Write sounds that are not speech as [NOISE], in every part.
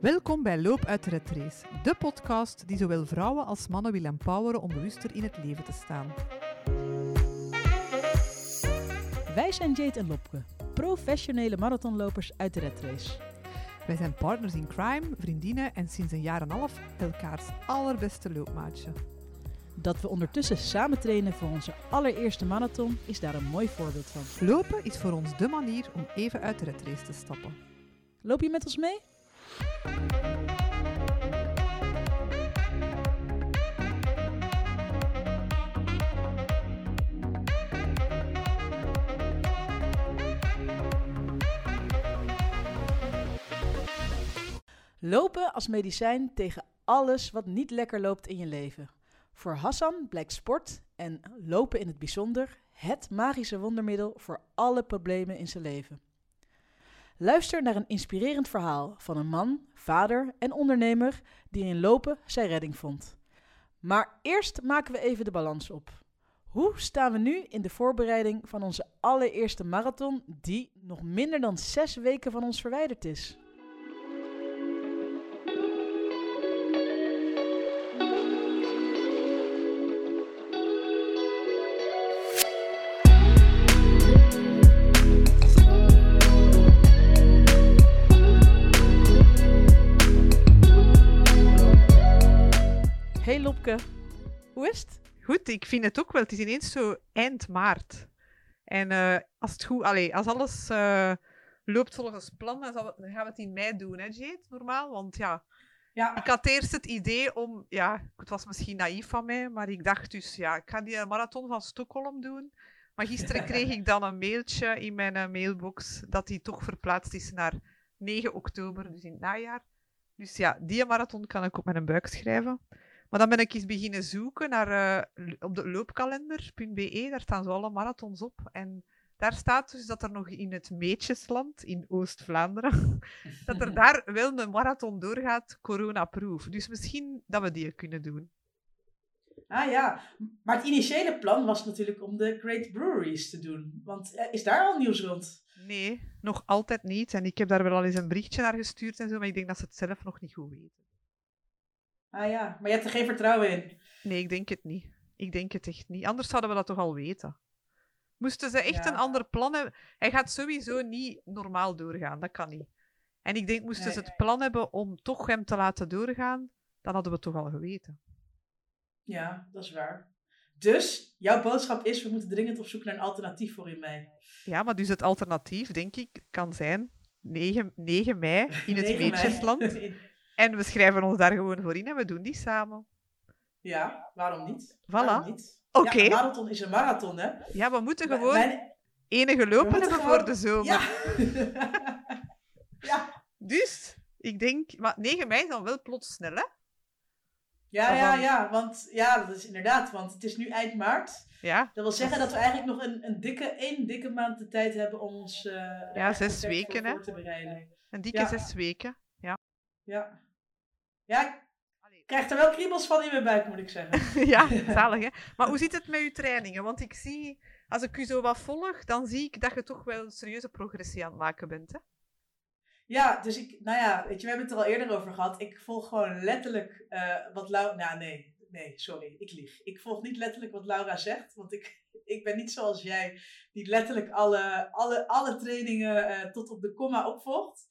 Welkom bij Loop uit de Red Race, de podcast die zowel vrouwen als mannen wil empoweren om bewuster in het leven te staan. Wij zijn Jade en Lopke, professionele marathonlopers uit de Red Race. Wij zijn partners in crime, vriendinnen en sinds een jaar en een half elkaars allerbeste loopmaatje. Dat we ondertussen samen trainen voor onze allereerste marathon is daar een mooi voorbeeld van. Lopen is voor ons de manier om even uit de Red Race te stappen. Loop je met ons mee? Lopen als medicijn tegen alles wat niet lekker loopt in je leven. Voor Hassan blijkt sport en lopen in het bijzonder het magische wondermiddel voor alle problemen in zijn leven. Luister naar een inspirerend verhaal van een man, vader en ondernemer die in lopen zijn redding vond. Maar eerst maken we even de balans op. Hoe staan we nu in de voorbereiding van onze allereerste marathon, die nog minder dan zes weken van ons verwijderd is? Hoe is het? Goed, ik vind het ook wel. Het is ineens zo eind maart. En eh, als het goed, allee, als alles eh, loopt volgens plan, dan, dan, gaan we het in mei doen, hè, Jade? Normaal. Want ja, Ja, ik had eerst het idee om, ja, het was misschien naïef van mij, maar ik dacht dus, ja, ik ga die marathon van Stockholm doen. Maar gisteren [LAUGHS] kreeg ik dan een mailtje in mijn eh, mailbox dat die toch verplaatst is naar 9 oktober, dus in het najaar. Dus ja, die marathon kan ik op mijn buik schrijven. Maar dan ben ik eens beginnen zoeken naar, eh, op de loopkalender.be. Daar staan zo alle marathons op. En daar staat dus dat er nog in het Meetjesland, in Oost-Vlaanderen, [LAUGHS] dat er daar wel een marathon doorgaat, corona-proof. Dus misschien dat we die kunnen doen. ah ja. Maar het initiële plan was natuurlijk om de Great Breweries te doen. Want eh, is daar al nieuws rond? Nee, nog altijd niet. En ik heb daar wel al eens een berichtje naar gestuurd en zo, maar ik denk dat ze het zelf nog niet goed weten. Ah ja, maar je hebt er geen vertrouwen in. Nee, ik denk het niet. Ik denk het echt niet. Anders zouden we dat toch al weten. Moesten ze echt Ja. een ander plan hebben? Hij gaat sowieso niet normaal doorgaan. Dat kan niet. En ik denk, moesten ze het plan hebben om toch hem te laten doorgaan, dan hadden we het toch al geweten. Ja, dat is waar. Dus, jouw boodschap is, we moeten dringend op zoek naar een alternatief voor in mei. Ja, maar dus het alternatief, denk ik, kan zijn 9, 9 mei in het 9 mei. Meetjesland. [LAUGHS] En we schrijven ons daar gewoon voor in en we doen die samen. ja, waarom niet? Voilà. Waarom niet? Oké. Ja, een marathon is een marathon, hè? Ja, we moeten gewoon mijn- enige lopen hebben gewoon- voor de zomer. Ja. [LAUGHS] ja. Dus, ik denk... Maar 9 mei is dan wel plots snel, hè? Ja, ja, ja, want ja, dat is inderdaad, want het is nu eind maart. Ja, Dat wil zeggen dat we eigenlijk nog een, een dikke, één dikke maand de tijd hebben om ons er Ja, zes weken, voor, hè. voor te bereiden. een dikke Ja. zes weken. Ja. Ja, ik krijg er wel kriebels van in mijn buik, moet ik zeggen. [LAUGHS] [LAUGHS] ja, zalig, hè? Maar hoe zit het met uw trainingen? Want ik zie, als ik u zo wat volg, dan zie ik dat je toch wel een serieuze progressie aan het maken bent, hè? Ja, dus ik, nou ja, weet je, we hebben het er al eerder over gehad. Ik volg gewoon letterlijk eh, wat Laura, nou nee, nee, sorry, ik lieg. Ik volg niet letterlijk wat Laura zegt, want ik, [LAUGHS] ik ben niet zoals jij, die letterlijk alle, alle, alle trainingen eh, tot op de komma opvolgt.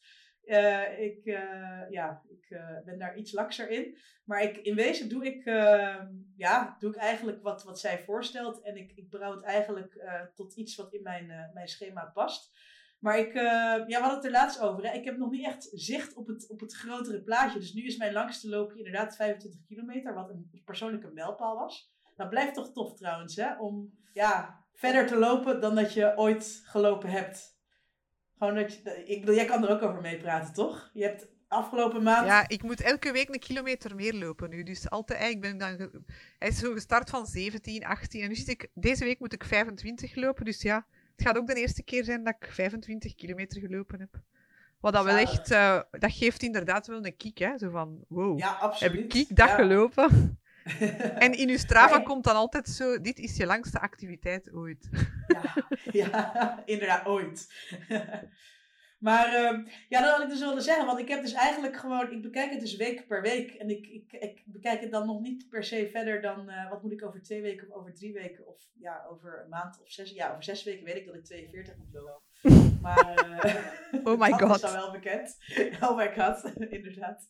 Eh, ik, eh, ja, ik eh, ben daar iets lakser in. Maar ik, in wezen doe ik, eh, ja, doe ik eigenlijk wat, wat zij voorstelt. En ik, ik brouw het eigenlijk tot iets wat in mijn, mijn schema past. Maar ik, ja, we hadden het er laatst over. Hè? Ik heb nog niet echt zicht op het, op het grotere plaatje. Dus nu is mijn langste loopje inderdaad 25 kilometer, wat een persoonlijke mijlpaal was. Dat blijft toch tof trouwens, hè? Om ja, verder te lopen dan dat je ooit gelopen hebt. Gewoon dat je, ik bedoel, jij kan er ook over meepraten, toch? Je hebt afgelopen maand... Ja, ik moet elke week een kilometer meer lopen nu. Dus altijd, ik ben dan, hij is zo gestart van 17, 18. En nu zit ik, deze week moet ik 25 lopen. Dus ja, het gaat ook de eerste keer zijn dat ik 25 kilometer gelopen heb. Wat dat wel echt, eh, dat geeft inderdaad wel een kick, hè? Zo van, wow, Ja, heb ik dat Ja. gelopen? [LAUGHS] En in uw Strava komt dan altijd zo, dit is je langste activiteit ooit. Ja, [LAUGHS] ja, inderdaad, ooit. [LAUGHS] Maar ehm, ja, dat had ik dus willen zeggen. Want ik heb dus eigenlijk gewoon, ik bekijk het dus week per week. En ik, ik, ik bekijk het dan nog niet per se verder dan, eh, wat moet ik over twee weken of over drie weken of ja, over een maand of zes, ja, over zes weken weet ik dat ik 42 moet lopen. Maar uh, oh my dat god. is dan wel bekend. oh my god, inderdaad.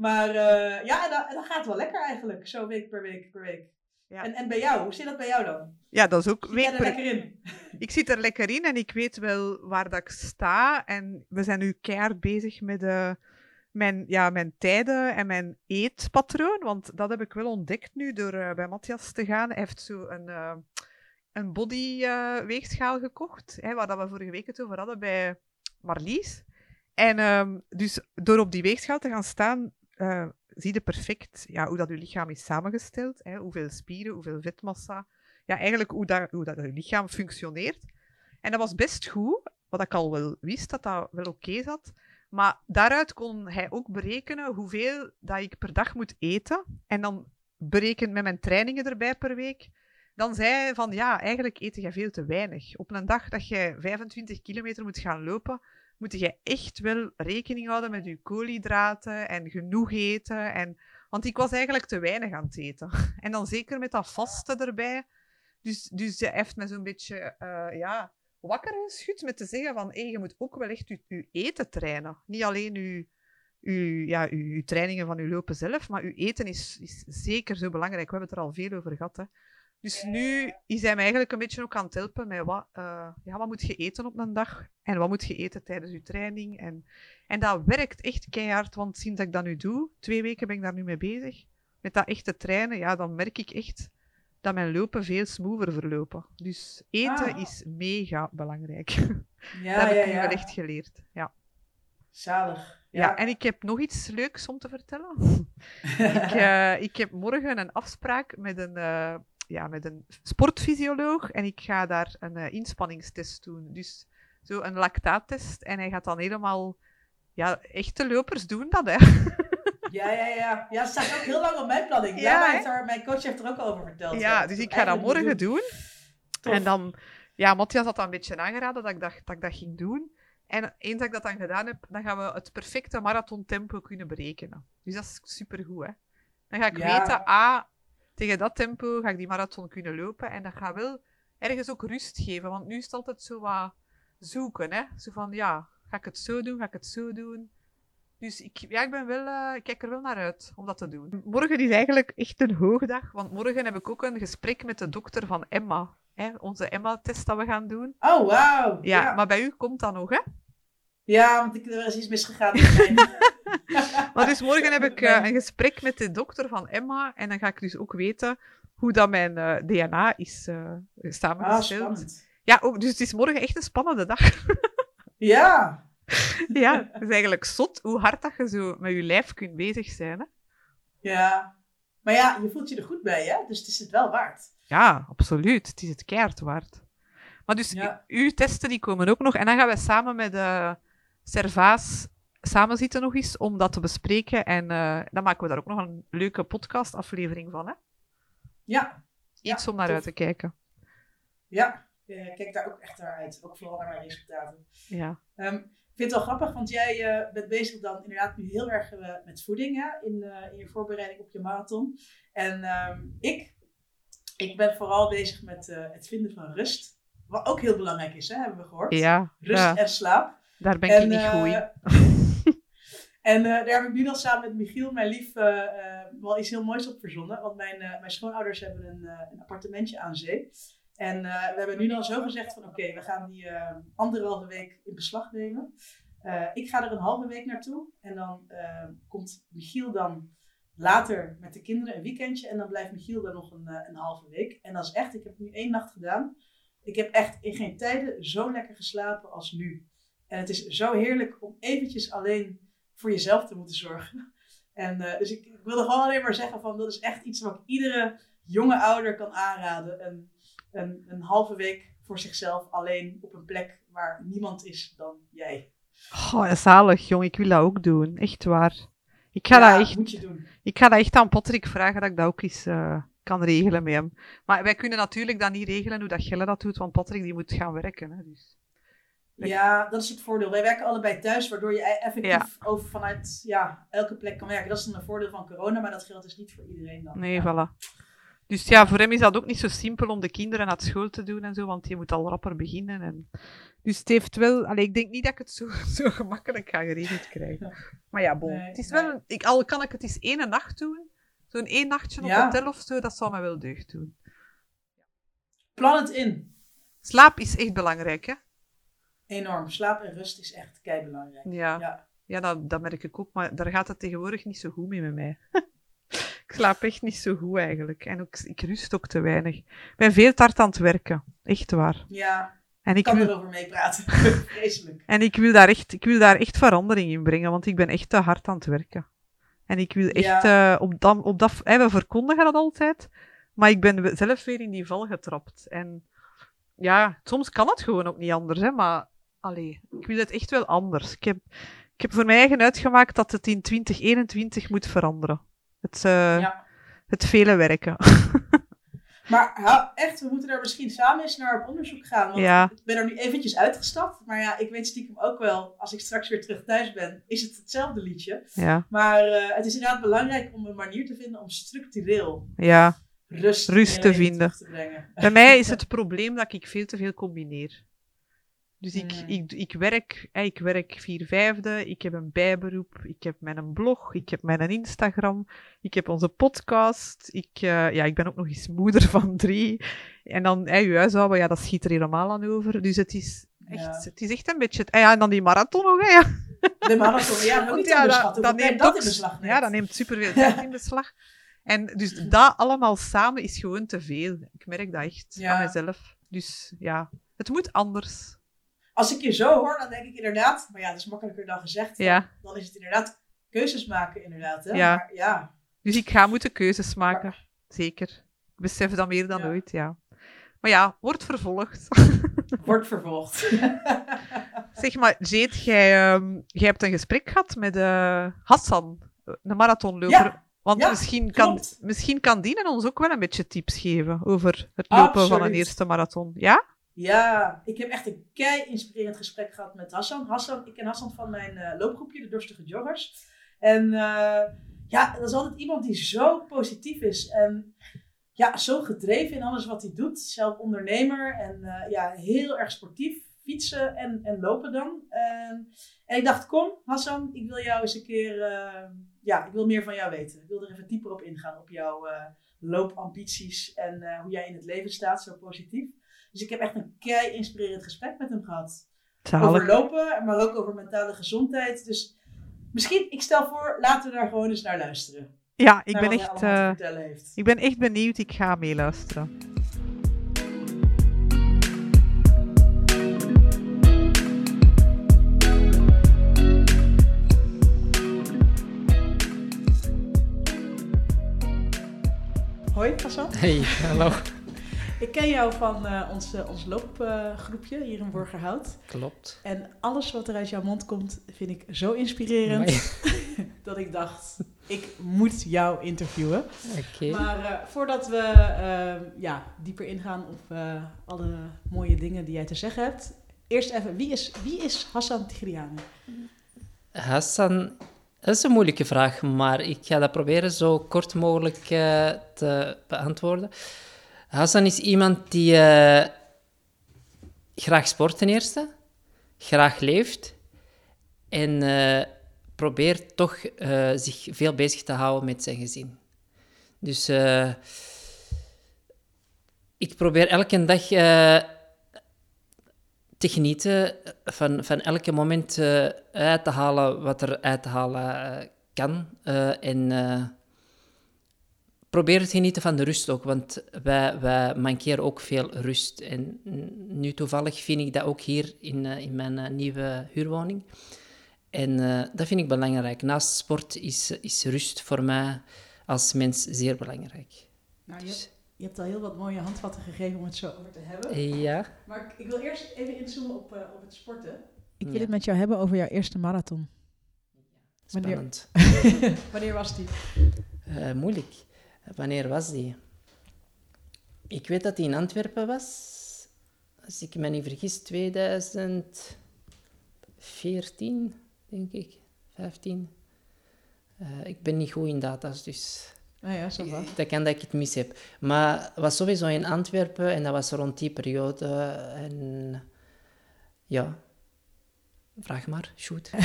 Maar uh, ja, dat, dat gaat wel lekker eigenlijk, zo week per week per week. Ja. En, en bij jou, hoe zit dat bij jou dan? Ja, dat is ook Zit jij er lekker in? [LAUGHS] Ik zit er lekker in en ik weet wel waar dat ik sta. En we zijn nu keihard bezig met uh, mijn, ja, mijn tijden en mijn eetpatroon. Want dat heb ik wel ontdekt nu door uh, bij Matthias te gaan. Hij heeft zo een, uh, een body-weegschaal gekocht, hè, waar dat we vorige week het over hadden bij Marlies. En um, dus door op die weegschaal te gaan staan, zie je perfect ja, hoe dat je lichaam is samengesteld. Hè, hoeveel spieren, hoeveel vetmassa. Ja, eigenlijk hoe dat, hoe dat je lichaam functioneert. En dat was best goed, wat ik al wel wist, dat dat wel oké zat. Maar daaruit kon hij ook berekenen hoeveel dat ik per dag moet eten. En dan berekend met mijn trainingen erbij per week. Dan zei hij van, ja, eigenlijk eet je veel te weinig. Op een dag dat je 25 kilometer moet gaan lopen, moet je echt wel rekening houden met je koolhydraten en genoeg eten. En, want ik was eigenlijk te weinig aan het eten. [LAUGHS] En dan zeker met dat vaste erbij. Dus, dus hij heeft me zo'n beetje uh, ja, wakker geschud met te zeggen van hey, je moet ook wel echt je, je eten trainen. Niet alleen je, je, ja, je, je trainingen van je lopen zelf, maar je eten is, is zeker zo belangrijk. We hebben het er al veel over gehad. Hè. Dus nu is hij mij eigenlijk een beetje ook aan het helpen met wat, uh, ja, wat moet je eten op een dag en wat moet je eten tijdens je training. En, en dat werkt echt keihard, want sinds dat ik dat nu doe, twee weken ben ik daar nu mee bezig, met dat echte trainen, ja, dan merk ik echt dat mijn lopen veel smoother verlopen. Dus eten Ah. is mega belangrijk. [LAUGHS] Ja, dat heb ja, ik nu ja. wel echt geleerd. Ja. Zalig. Ja. Ja. en ik heb nog iets leuks om te vertellen. [LAUGHS] ik, eh, ik heb morgen een afspraak met een, eh, ja, met een sportfysioloog en ik ga daar een eh, inspanningstest doen. Dus zo een lactaattest en hij gaat dan helemaal... Ja, echte lopers doen dat, hè. [LAUGHS] Ja, ja, ja. Ja, staat ook heel lang op mijn planning. Ja, mijn coach heeft er ook over verteld. Ja, dus ik ga dat morgen doen. En dan, ja, Matthias had dat een beetje aangeraden dat ik dat, dat ik dat ging doen. En eens dat ik dat dan gedaan heb, dan gaan we het perfecte marathontempo kunnen berekenen. Dus dat is supergoed, hè. Dan ga ik Ja. weten, ah, tegen dat tempo ga ik die marathon kunnen lopen. En dat gaat wel ergens ook rust geven. Want nu is het altijd zo wat zoeken, hè. Zo van, ja, ga ik het zo doen, ga ik het zo doen. Dus ik, ja, ik, ben wel, eh, ik kijk er wel naar uit om dat te doen. Morgen is eigenlijk echt een hoogdag, want morgen heb ik ook een gesprek met de dokter van Emma. Hè, onze Emma-test dat we gaan doen. Oh, wauw. Ja, Ja, maar bij u komt dat nog, hè? Ja, want ik, er is iets misgegaan. Maar [LAUGHS] dus morgen heb ik eh, een gesprek met de dokter van Emma en dan ga ik dus ook weten hoe dat mijn eh, DNA is eh Ah, samengesteld. spannend. ja, ook, dus het is morgen echt een spannende dag. [LAUGHS] Ja. ja, het is eigenlijk zot hoe hard dat je zo met je lijf kunt bezig zijn. Hè? Ja. Maar ja, je voelt je er goed bij, hè? Dus het is het wel waard. Ja, absoluut. Het is het keihard waard. Maar dus Ja. uw testen die komen ook nog. En dan gaan we samen met de Servaas samen zitten nog eens om dat te bespreken. En eh, dan maken we daar ook nog een leuke podcastaflevering van. Hè? Ja. Iets Ja, om naar tof. uit te kijken. Ja. Ik kijk daar ook echt naar uit. Ook vooral naar mijn resultaten. Ja. Ehm, ik vind het wel grappig, want jij eh, bent bezig dan inderdaad nu heel erg eh, met voeding hè, in, eh, in je voorbereiding op je marathon. En ehm, ik, ik ben vooral bezig met eh, het vinden van rust. Wat ook heel belangrijk is, hè, hebben we gehoord. Ja, Rust ja, en slaap. Daar ben en, ik niet eh, goed in. [LAUGHS] en eh, daar heb ik nu dan samen met Michiel, mijn lief, eh, eh, wel iets heel moois op verzonnen. Want mijn, eh, mijn schoonouders hebben een, eh, een appartementje aan zee. En eh, we hebben nu dan zo gezegd van oké, we gaan die eh, anderhalve week in beslag nemen. Eh, ik ga er een halve week naartoe. En dan eh, komt Michiel dan later met de kinderen een weekendje. En dan blijft Michiel er nog een, eh, een halve week. En dat is echt, ik heb nu één nacht gedaan. Ik heb echt in geen tijden zo lekker geslapen als nu. En het is zo heerlijk om eventjes alleen voor jezelf te moeten zorgen. En eh, dus ik, ik wilde gewoon alleen maar zeggen van dat is echt iets wat ik iedere jonge ouder kan aanraden. Een, een, een halve week voor zichzelf alleen op een plek waar niemand is dan jij. Oh, zalig, jong. Ik wil dat ook doen. Echt waar. Ik ga, Ja, dat, echt, moet je doen. ik ga dat echt aan Patrick vragen dat ik dat ook eens eh, kan regelen met hem. Maar wij kunnen natuurlijk dat niet regelen hoe dat Gelle dat doet, want Patrick die moet gaan werken. Hè, dus. Ja, dat is het voordeel. Wij werken allebei thuis, waardoor je e- effectief over vanuit ja, elke plek kan werken. Dat is een voordeel van corona, maar dat geldt dus niet voor iedereen dan. Nee, ja. voilà. Dus ja, voor hem is dat ook niet zo simpel om de kinderen naar school te doen en zo, want je moet al rapper beginnen. En... Dus het heeft wel... Allee, ik denk niet dat ik het zo, [LAUGHS] zo gemakkelijk ga geregeld krijgen. Maar ja, bon. Nee, het is nee. wel... Ik, al kan ik het eens één nacht doen, zo'n één nachtje op Ja. hotel of zo, dat zou mij wel deugd doen. Plan het in. Slaap is echt belangrijk, hè? Enorm. Slaap en rust is echt kei belangrijk. Ja. Ja. Ja, dat, dat merk ik ook, maar daar gaat het tegenwoordig niet zo goed mee met mij. [LAUGHS] ik slaap echt niet zo goed eigenlijk. En ook, ik rust ook te weinig. Ik ben veel te hard aan het werken. Echt waar. Ja, En ik kan wil, erover meepraten. [LAUGHS] Vreselijk. en ik wil, daar echt, ik wil daar echt verandering in brengen, want ik ben echt te hard aan het werken. En ik wil echt eh, op dat... Op dat we verkondigen dat altijd, maar ik ben zelf weer in die val getrapt. En ja, soms kan het gewoon ook niet anders, hè, maar allee, ik wil het echt wel anders. Ik heb, ik heb voor mij eigen uitgemaakt dat het in 2021 moet veranderen. Het, Ja. het vele werken. [LAUGHS] Maar echt, we moeten daar misschien samen eens naar op onderzoek gaan. Want Ja. ik ben er nu eventjes uitgestapt. Maar ja, ik weet stiekem ook wel, als ik straks weer terug thuis ben, is het hetzelfde liedje. ja, Maar eh, het is inderdaad belangrijk om een manier te vinden om structureel ja. rust, Rust te vinden. te. Bij mij is [LAUGHS] het probleem dat ik veel te veel combineer. Dus ik, Mm. ik, ik, werk, ik werk vier vijfde, ik heb een bijberoep, ik heb mijn blog, ik heb mijn Instagram, ik heb onze podcast, ik, eh, ja, ik ben ook nog eens moeder [LAUGHS] van drie. En dan hè, je huishouden, ja, dat schiet er helemaal aan over. Dus het is echt, Ja. het is echt een beetje... ah ja, en dan die marathon nog, hè, ja. De marathon, ja, [LAUGHS] niet ja, dat, neemt dat in beslag neemt. Ja, dat neemt superveel [LAUGHS] tijd in beslag. En dus dat allemaal samen is gewoon te veel. Ik merk dat echt aan mezelf. Dus ja, het moet anders. Als ik je zo hoor, dan denk ik inderdaad, maar ja, dat is makkelijker dan gezegd. Ja. Dan is het inderdaad keuzes maken, inderdaad. Hè? Ja. Maar, ja. Dus ik ga moeten keuzes maken. Zeker. Ik besef dat meer dan Ja. ooit, ja. Maar ja, wordt vervolgd. [LAUGHS] Wordt vervolgd. [LAUGHS] zeg maar, Jade, jij, ehm, jij hebt een gesprek gehad met eh, Hassan, de marathonloper. Ja, Want ja, misschien, kan, misschien kan die ons ook wel een beetje tips geven over het lopen van een eerste marathon. Ja? Ja, ik heb echt een kei inspirerend gesprek gehad met Hassan. Hassan ik ken Hassan van mijn eh, loopgroepje, de Dorstige Joggers. En eh, ja, dat is altijd iemand die zo positief is. En ja, zo gedreven in alles wat hij doet. Zelf ondernemer en eh, ja, heel erg sportief. Fietsen en, en lopen dan. En, ik dacht, kom Hassan, ik wil jou eens een keer... ja, ik wil meer van jou weten. Ik wil er even dieper op ingaan, op jouw loopambities en hoe jij in het leven staat, zo positief. Dus ik heb echt een kei inspirerend gesprek met hem gehad. Over lopen, maar ook over mentale gezondheid. Dus misschien, ik stel voor, laten we daar gewoon eens naar luisteren. Ja, ik naar ben echt... eh. Ik ben echt benieuwd, ik ga meeluisteren. Hoi, Hassan. Hey, hallo. Ik ken jou van eh, ons, ons loopgroepje hier in Borgerhout. Klopt. En alles wat er uit jouw mond komt, vind ik zo inspirerend. [LAUGHS] Dat ik dacht, ik moet jou interviewen. Oké. Maar eh, voordat we eh, ja, dieper ingaan op alle mooie dingen die jij te zeggen hebt. Eerst even, wie is, wie is Hassan Tigriani? Hassan, dat is een moeilijke vraag, maar ik ga dat proberen zo kort mogelijk te beantwoorden. Hassan is iemand die eh, graag sport ten eerste, graag leeft en eh, probeert toch eh, zich veel bezig te houden met zijn gezin. Dus ik probeer elke dag te genieten van, van elke moment uit te halen wat er uit te halen kan. en probeer te genieten van de rust ook, want wij, wij mankeren ook veel rust. En nu toevallig vind ik dat ook hier in, eh, in mijn eh, nieuwe huurwoning. En eh, dat vind ik belangrijk. Naast sport is, is rust voor mij als mens zeer belangrijk. Nou, je, Dus, je hebt al heel wat mooie handvatten gegeven om het zo over te hebben. ja, Maar ik, ik wil eerst even inzoomen op, op het sporten. Ik wil Ja. het met jou hebben over jouw eerste marathon. Wanneer- spannend. [LAUGHS] Wanneer was die? Eh, moeilijk. Wanneer was die? Ik weet dat die in Antwerpen was. Als ik me niet vergis, 2000. 14, denk ik. 15. Eh, ik ben niet goed in data's, dus Nou ja, zo wat. dat kan dat ik het mis heb. Maar het was sowieso in Antwerpen en dat was rond die periode. En ja, vraag maar, shoot. [LAUGHS]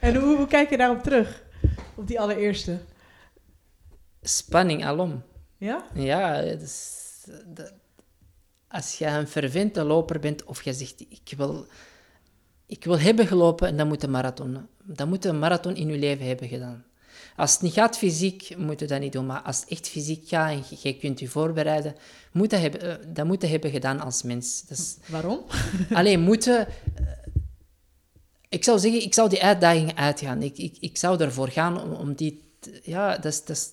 En hoe, hoe kijk je daarop terug? Op die allereerste? Spanning alom. Ja? Ja, is- dat- als je een vervente loper bent of je zegt ik wil, ik wil hebben gelopen, dan moet een marathon. Dan moet een marathon in je leven hebben gedaan. Als het niet gaat fysiek, moet je dat niet doen. Maar als het echt fysiek gaat en je, kunt je voorbereiden, moet dat, hebben, eh, dat moet je hebben gedaan als mens. Is, Waarom? [LAUGHS] Alleen moeten. eh, Ik zou zeggen, ik zou die uitdaging uitgaan. Ik, ik, ik zou ervoor gaan om, om die. Ja, dat is, dat is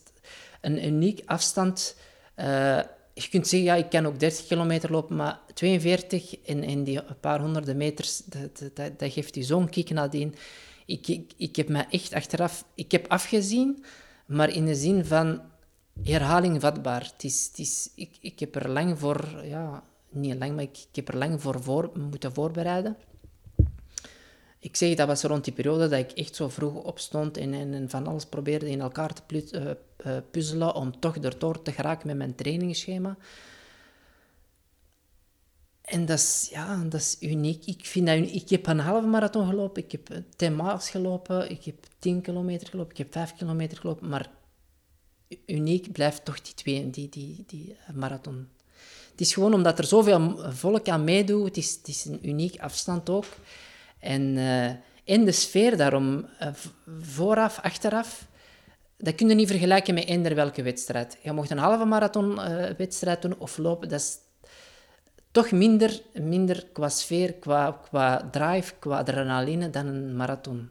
een uniek afstand. Eh, je kunt zeggen, ja, ik kan ook 30 kilometer lopen, maar 42 en, en die paar honderden meters, dat, dat- dat, geeft je zo'n kick nadien. Ik, ik, ik heb me echt achteraf... Ik heb afgezien, maar in de zin van herhaling vatbaar. Het is, het is, ik, ik heb er lang voor... Ja, niet lang, maar ik, ik heb er lang voor moeten voorbereiden. Ik zeg, dat was rond die periode dat ik echt zo vroeg opstond en, en, van alles probeerde in elkaar te eh, eh, puzzelen om toch erdoor te geraken met mijn trainingsschema. En dat is, ja, dat is uniek. Ik, vind dat uniek. ik heb een halve marathon gelopen, ik heb 10 miles gelopen, ik heb 10 kilometer gelopen, ik heb 5 kilometer gelopen, maar uniek blijft toch die twee, die, die, die eh, marathon. Het is gewoon omdat er zoveel volk aan meedoet, het is, het is een uniek afstand ook. En, eh, en de sfeer daarom, eh, vooraf, achteraf, dat kun je niet vergelijken met eender welke wedstrijd. Je mocht een halve marathon eh, wedstrijd doen of lopen, dat is toch minder, minder qua sfeer, qua, qua drive, qua adrenaline dan een marathon.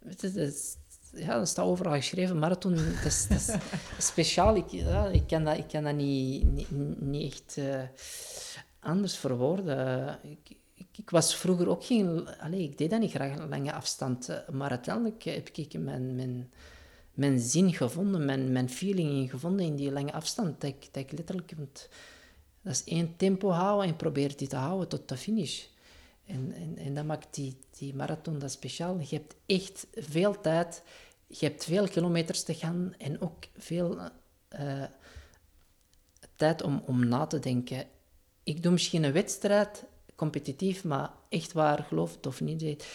Dat is- ja, dat staat overal geschreven. Marathon, dat is, dat is [LAUGHS] speciaal. Ik, ja, ik, kan dat, ik kan dat niet, niet, niet echt anders verwoorden. Ik, ik, was vroeger ook geen... Allee, ik deed dat niet graag, lange afstand. eh, Maar uiteindelijk heb ik mijn, mijn, mijn zin gevonden, mijn, mijn feeling in gevonden in die lange afstand. Dat ik, dat ik letterlijk... Want dat is één tempo houden en probeer die te houden tot de finish. En, en, en dat maakt die, die marathon dat speciaal. Je hebt echt veel tijd, je hebt veel kilometers te gaan en ook veel eh, tijd om, om na te denken. Ik doe misschien een wedstrijd, competitief, maar echt waar, geloof het of niet.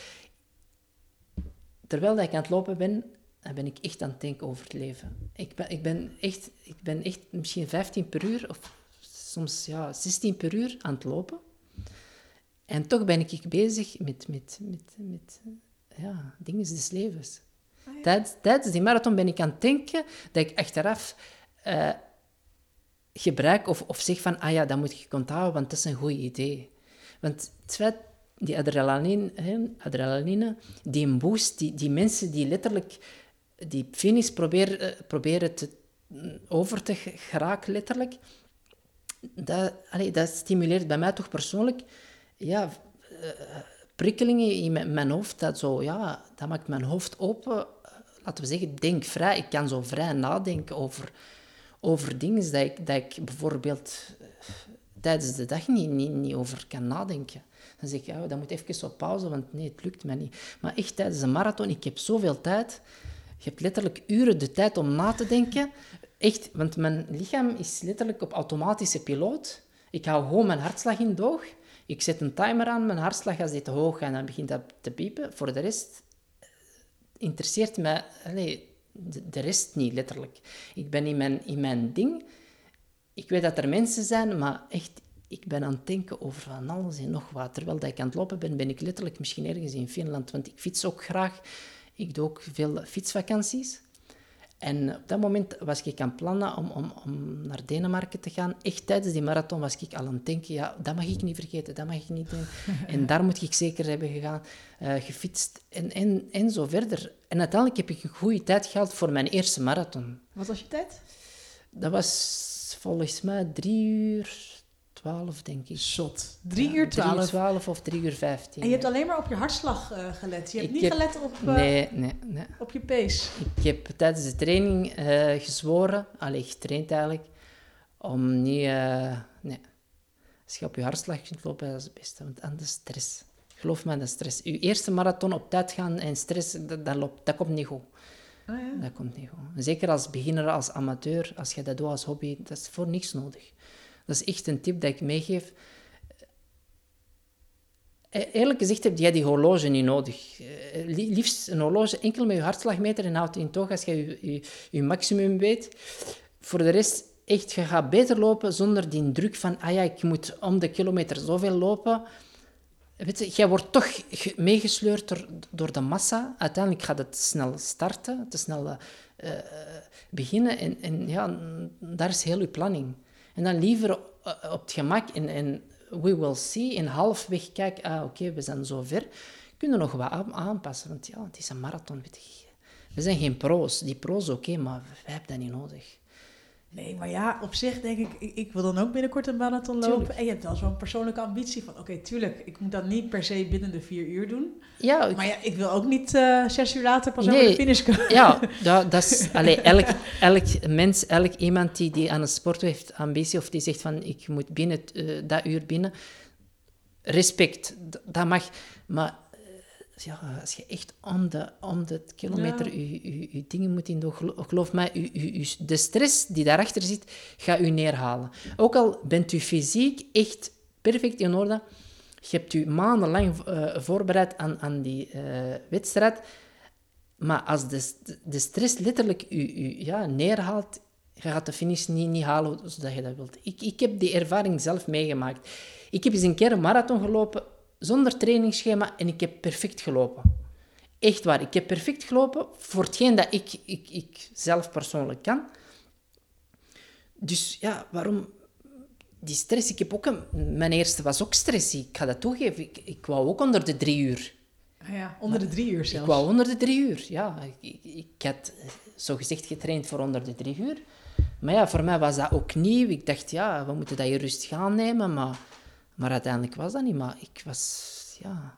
Terwijl dat ik aan het lopen ben, dan ben ik echt aan het denken over het leven. Ik ben, ik ben, echt, ik ben echt misschien 15 per uur, of soms ja, 16 per uur aan het lopen. En toch ben ik bezig met, met, met, met ja, dingen des levens. Tijdens, tijdens die marathon ben ik aan het denken dat ik achteraf eh, gebruik of, of zeg van, ah ja, dat moet ik onthouden, want dat is een goed idee. Want het die adrenaline, hè, adrenaline die boost, die, die mensen die letterlijk die finish proberen, eh, proberen te, over te geraken, letterlijk, dat, dat stimuleert bij mij toch persoonlijk ja, eh, prikkelingen in mijn, mijn hoofd. Dat, zo, ja, dat maakt mijn hoofd open. Laten we zeggen, denk vrij. Ik kan zo vrij nadenken over, over dingen dat ik, dat ik bijvoorbeeld eh, tijdens de dag niet, niet, niet over kan nadenken. Dan zeg ik, ja, dat moet even op pauze, want nee, het lukt mij niet. Maar echt tijdens een marathon, ik heb zoveel tijd. Je hebt letterlijk uren de tijd om na te denken. Echt, want mijn lichaam is letterlijk op automatische piloot. Ik hou gewoon mijn hartslag in doog. Ik zet een timer aan, mijn hartslag die te hoog gaat, dan begint dat te piepen. Voor de rest eh, interesseert mij allee, de, de rest niet, letterlijk. Ik ben in mijn, in mijn ding. Ik weet dat er mensen zijn, maar echt, ik ben aan het denken over van alles en nog wat. Terwijl dat ik aan het lopen ben, ben ik letterlijk misschien ergens in Finland, want ik fiets ook graag. Ik doe ook veel fietsvakanties. En op dat moment was ik aan het plannen om, om, om naar Denemarken te gaan. Echt tijdens die marathon was ik al aan het denken, ja, dat mag ik niet vergeten, dat mag ik niet doen. [LAUGHS] en daar moet ik zeker hebben gegaan, eh, gefietst en, en, en zo verder. En uiteindelijk heb ik een goede tijd gehaald voor mijn eerste marathon. Wat was je tijd? Dat was volgens mij drie uur twaalf, denk ik. Zot. 3 Ja, uur Drie 12. uur twaalf of drie uur vijftien. En je hebt alleen maar op je hartslag eh, gelet. Je hebt Ik niet heb- gelet op, eh, Nee, nee, nee. op je pace. Ik heb tijdens de training eh, gezworen, allee, getraind eigenlijk, om niet... nee. Als je op je hartslag kunt lopen, dat is het beste, want anders stress. Geloof me, dat is stress. Uw eerste marathon op tijd gaan en stress, dat, dat, loopt, dat komt niet goed. Oh, ja. Dat komt niet goed. Zeker als beginner, als amateur, als je dat doet als hobby, dat is voor niks nodig. Dat is echt een tip dat ik meegeef. E- Eerlijk gezegd heb jij die horloge niet nodig. Eh, li- Liefst een horloge enkel met je hartslagmeter en houdt in toog als je je, je, je maximum weet. Voor de rest, echt, je gaat beter lopen zonder die druk van, ah ja, ik moet om de kilometer zoveel lopen. Weet je, jij wordt toch ge- meegesleurd door, de massa. Uiteindelijk gaat het snel starten, te snel eh, eh, beginnen. En, en ja, daar is heel je planning. En dan liever eh, op het gemak en, en we will see. En halfweg kijk, ah oké, we zijn zo ver. Kunnen nog wat aan- aanpassen, want ja, het is een marathon. Weet je. We zijn geen pro's. Die pro's oké, maar wij hebben dat niet nodig. Nee, maar ja, op zich denk ik, ik, ik wil dan ook binnenkort een marathon lopen. Tuurlijk. En je hebt wel zo'n persoonlijke ambitie van, oké, tuurlijk, ik moet dat niet per se binnen de vier uur doen. Ja, ik- Maar ja, ik wil ook niet eh, zes uur later pas over Nee. de finish komen. Ja, [LAUGHS] dat, dat is... Allee, elk, elk mens, elk iemand die, die aan een sport heeft ambitie of die zegt van ik moet binnen eh, dat uur binnen, respect, dat mag. Maar ja, als je echt om de, om de kilometer je, je, je dingen moet in doen, gelo- geloof mij, u, u, u- de stress die daarachter zit, gaat u neerhalen. Ook al bent u fysiek echt perfect in orde, je hebt u maandenlang eh, voorbereid aan, aan die eh, wedstrijd, maar als de, de stress letterlijk u, u ja, neerhaalt, je gaat de finish niet, niet halen zoals je dat wilt. Ik, ik heb die ervaring zelf meegemaakt. Ik heb eens een keer een marathon gelopen zonder trainingsschema en ik heb perfect gelopen. Echt waar, ik heb perfect gelopen voor hetgeen dat ik, ik, ik zelf persoonlijk kan. Dus ja, waarom die stress? Ik heb ook een, mijn eerste was ook stress. Ik ga dat toegeven. Ik, ik wou ook onder de drie uur. Ah ja, onder de drie uur Ik zelfs. wou onder de drie uur, ja. Ik, ik, ik had eh, zogezegd getraind voor onder de drie uur. Maar ja, voor mij was dat ook nieuw. Ik dacht, ja, we moeten dat hier rustig aannemen. Maar, maar uiteindelijk was dat niet. Maar ik was, ja,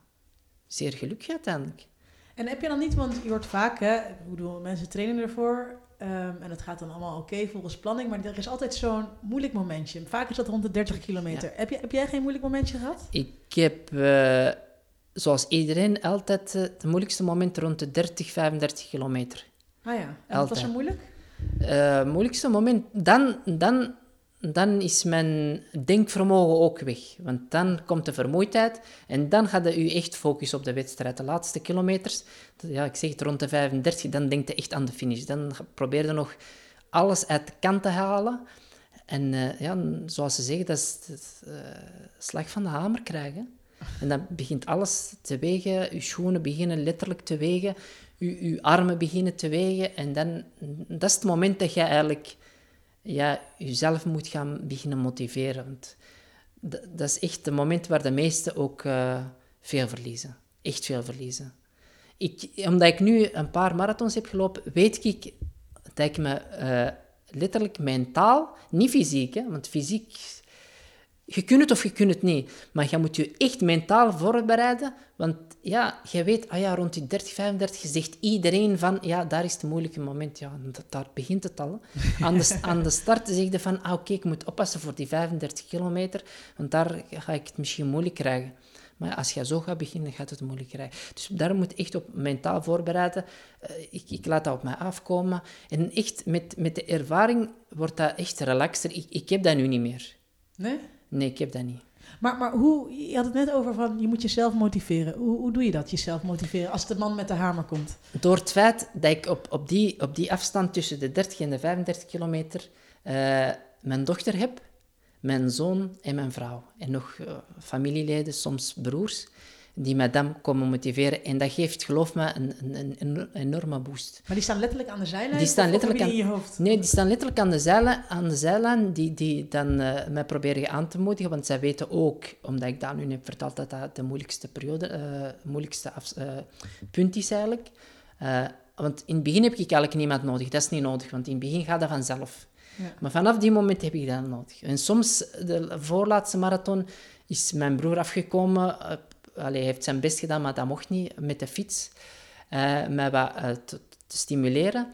zeer gelukkig uiteindelijk. En heb je dan niet, want je hoort vaak, hè, bedoel, mensen trainen ervoor ehm, en het gaat dan allemaal oké volgens planning, maar er is altijd zo'n moeilijk momentje. Vaak is dat rond de 30 kilometer. Heb, je, heb jij geen moeilijk momentje gehad? Ik heb, eh, zoals iedereen, altijd eh, het moeilijkste moment rond de 30, 35 kilometer. Ah ja, en wat was zo moeilijk? Eh, moeilijkste moment, dan, dan, dan is mijn denkvermogen ook weg. Want dan komt de vermoeidheid en dan gaat je echt focussen op de wedstrijd. De laatste kilometers, ja, ik zeg het rond de 35, dan denk je echt aan de finish. Dan probeer je nog alles uit de kant te halen. En eh, ja, zoals ze zeggen, dat is eh, slag van de hamer krijgen. En dan begint alles te wegen, je schoenen beginnen letterlijk te wegen, je armen beginnen te wegen. En dan, dat is het moment dat je eigenlijk ja, jezelf moet gaan beginnen motiveren. Want dat, is echt het moment waar de meesten ook eh, veel verliezen. Echt veel verliezen. Ik, omdat ik nu een paar marathons heb gelopen, weet ik dat ik me eh, letterlijk mentaal, niet fysiek, hè, want fysiek, je kunt het of je kunt het niet, maar je moet je echt mentaal voorbereiden, want ja, je weet, ah ja, rond die 30, 35 zegt iedereen van, ja, daar is het moeilijke moment, ja, daar begint het al. hè. Aan de, start [LAUGHS] zeg je van, ah oké, ik moet oppassen voor die 35 kilometer, want daar ga ik het misschien moeilijk krijgen. Maar als je zo gaat beginnen, gaat het moeilijk krijgen. Dus daar moet echt op mentaal voorbereiden. Eh, ik, ik laat dat op mij afkomen. En echt, met, met de ervaring wordt dat echt relaxter. Ik, ik heb dat nu niet meer. Nee? Nee, ik heb dat niet. Maar, maar hoe, je had het net over van, je moet jezelf motiveren. Hoe, hoe doe je dat, jezelf motiveren, als de man met de hamer komt? Door het feit dat ik op, op, die, op die afstand tussen de 30 en de 35 kilometer eh, mijn dochter heb, mijn zoon en mijn vrouw. En nog eh, familieleden, soms broers, die dan komen motiveren. En dat geeft, geloof me, een, een, een enorme boost. Maar die staan letterlijk aan de zijlijn? Die staan letterlijk in je hoofd? Nee, die staan letterlijk aan de zijlijn, aan de zijlijn die, die dan eh, mij proberen aan te moedigen. Want zij weten ook, omdat ik dat nu heb verteld, dat dat de moeilijkste periode, eh moeilijkste af, eh, punt is eigenlijk. Want in het begin heb ik eigenlijk niemand nodig. Dat is niet nodig, want in het begin gaat dat vanzelf. Ja. Maar vanaf die moment heb ik dat nodig. En soms, de voorlaatste marathon, is mijn broer afgekomen. Allee, heeft zijn best gedaan, maar dat mocht niet met de fiets. eh mij wat eh, te, stimuleren.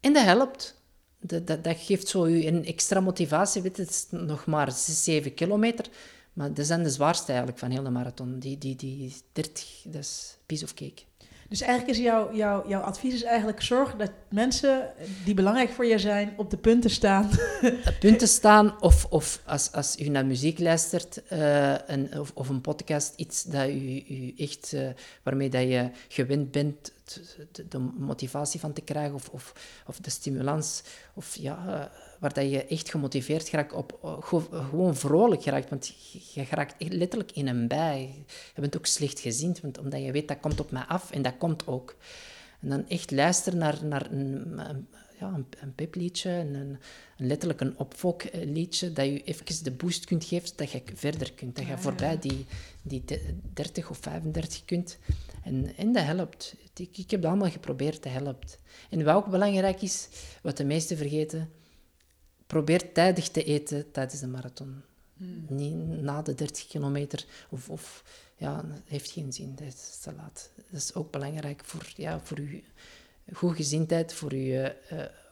En dat helpt. Dat, dat, dat geeft zo u een extra motivatie. Weet het is nog maar 6, 7 kilometer. Maar dat zijn de zwaarste eigenlijk van heel de marathon. Die, die, die 30, dat is piece of cake. Dus eigenlijk is jouw, jouw, jouw advies is eigenlijk zorg dat mensen die belangrijk voor je zijn op de punten staan. punten staan of, of als, als u naar muziek luistert uh, een, of, of een podcast, iets dat u, u echt, uh, waarmee dat je gewend bent de, de, motivatie van te krijgen of, of, of de stimulans of ja... Uh, waar dat je echt gemotiveerd geraakt, op, gewoon vrolijk geraakt. Want je, geraakt letterlijk in een bij. Je bent ook slechtgezind, want omdat je weet dat komt op mij af en dat komt ook. En dan echt luisteren naar, naar een, ja, een, een pepliedje, een, een, letterlijk een opfokliedje, dat je even de boost kunt geven, dat je verder kunt. Dat je voorbij die, die 30 of 35 kunt. En, en dat helpt. Ik, ik heb dat allemaal geprobeerd, dat helpt. En wat ook belangrijk is, wat de meesten vergeten, probeer tijdig te eten tijdens de marathon. Hmm. Niet na de 30 kilometer. Of, of ja, heeft geen zin. Dat is te laat. Dat is ook belangrijk voor, ja, voor uw goede gezindheid, voor uw, uh,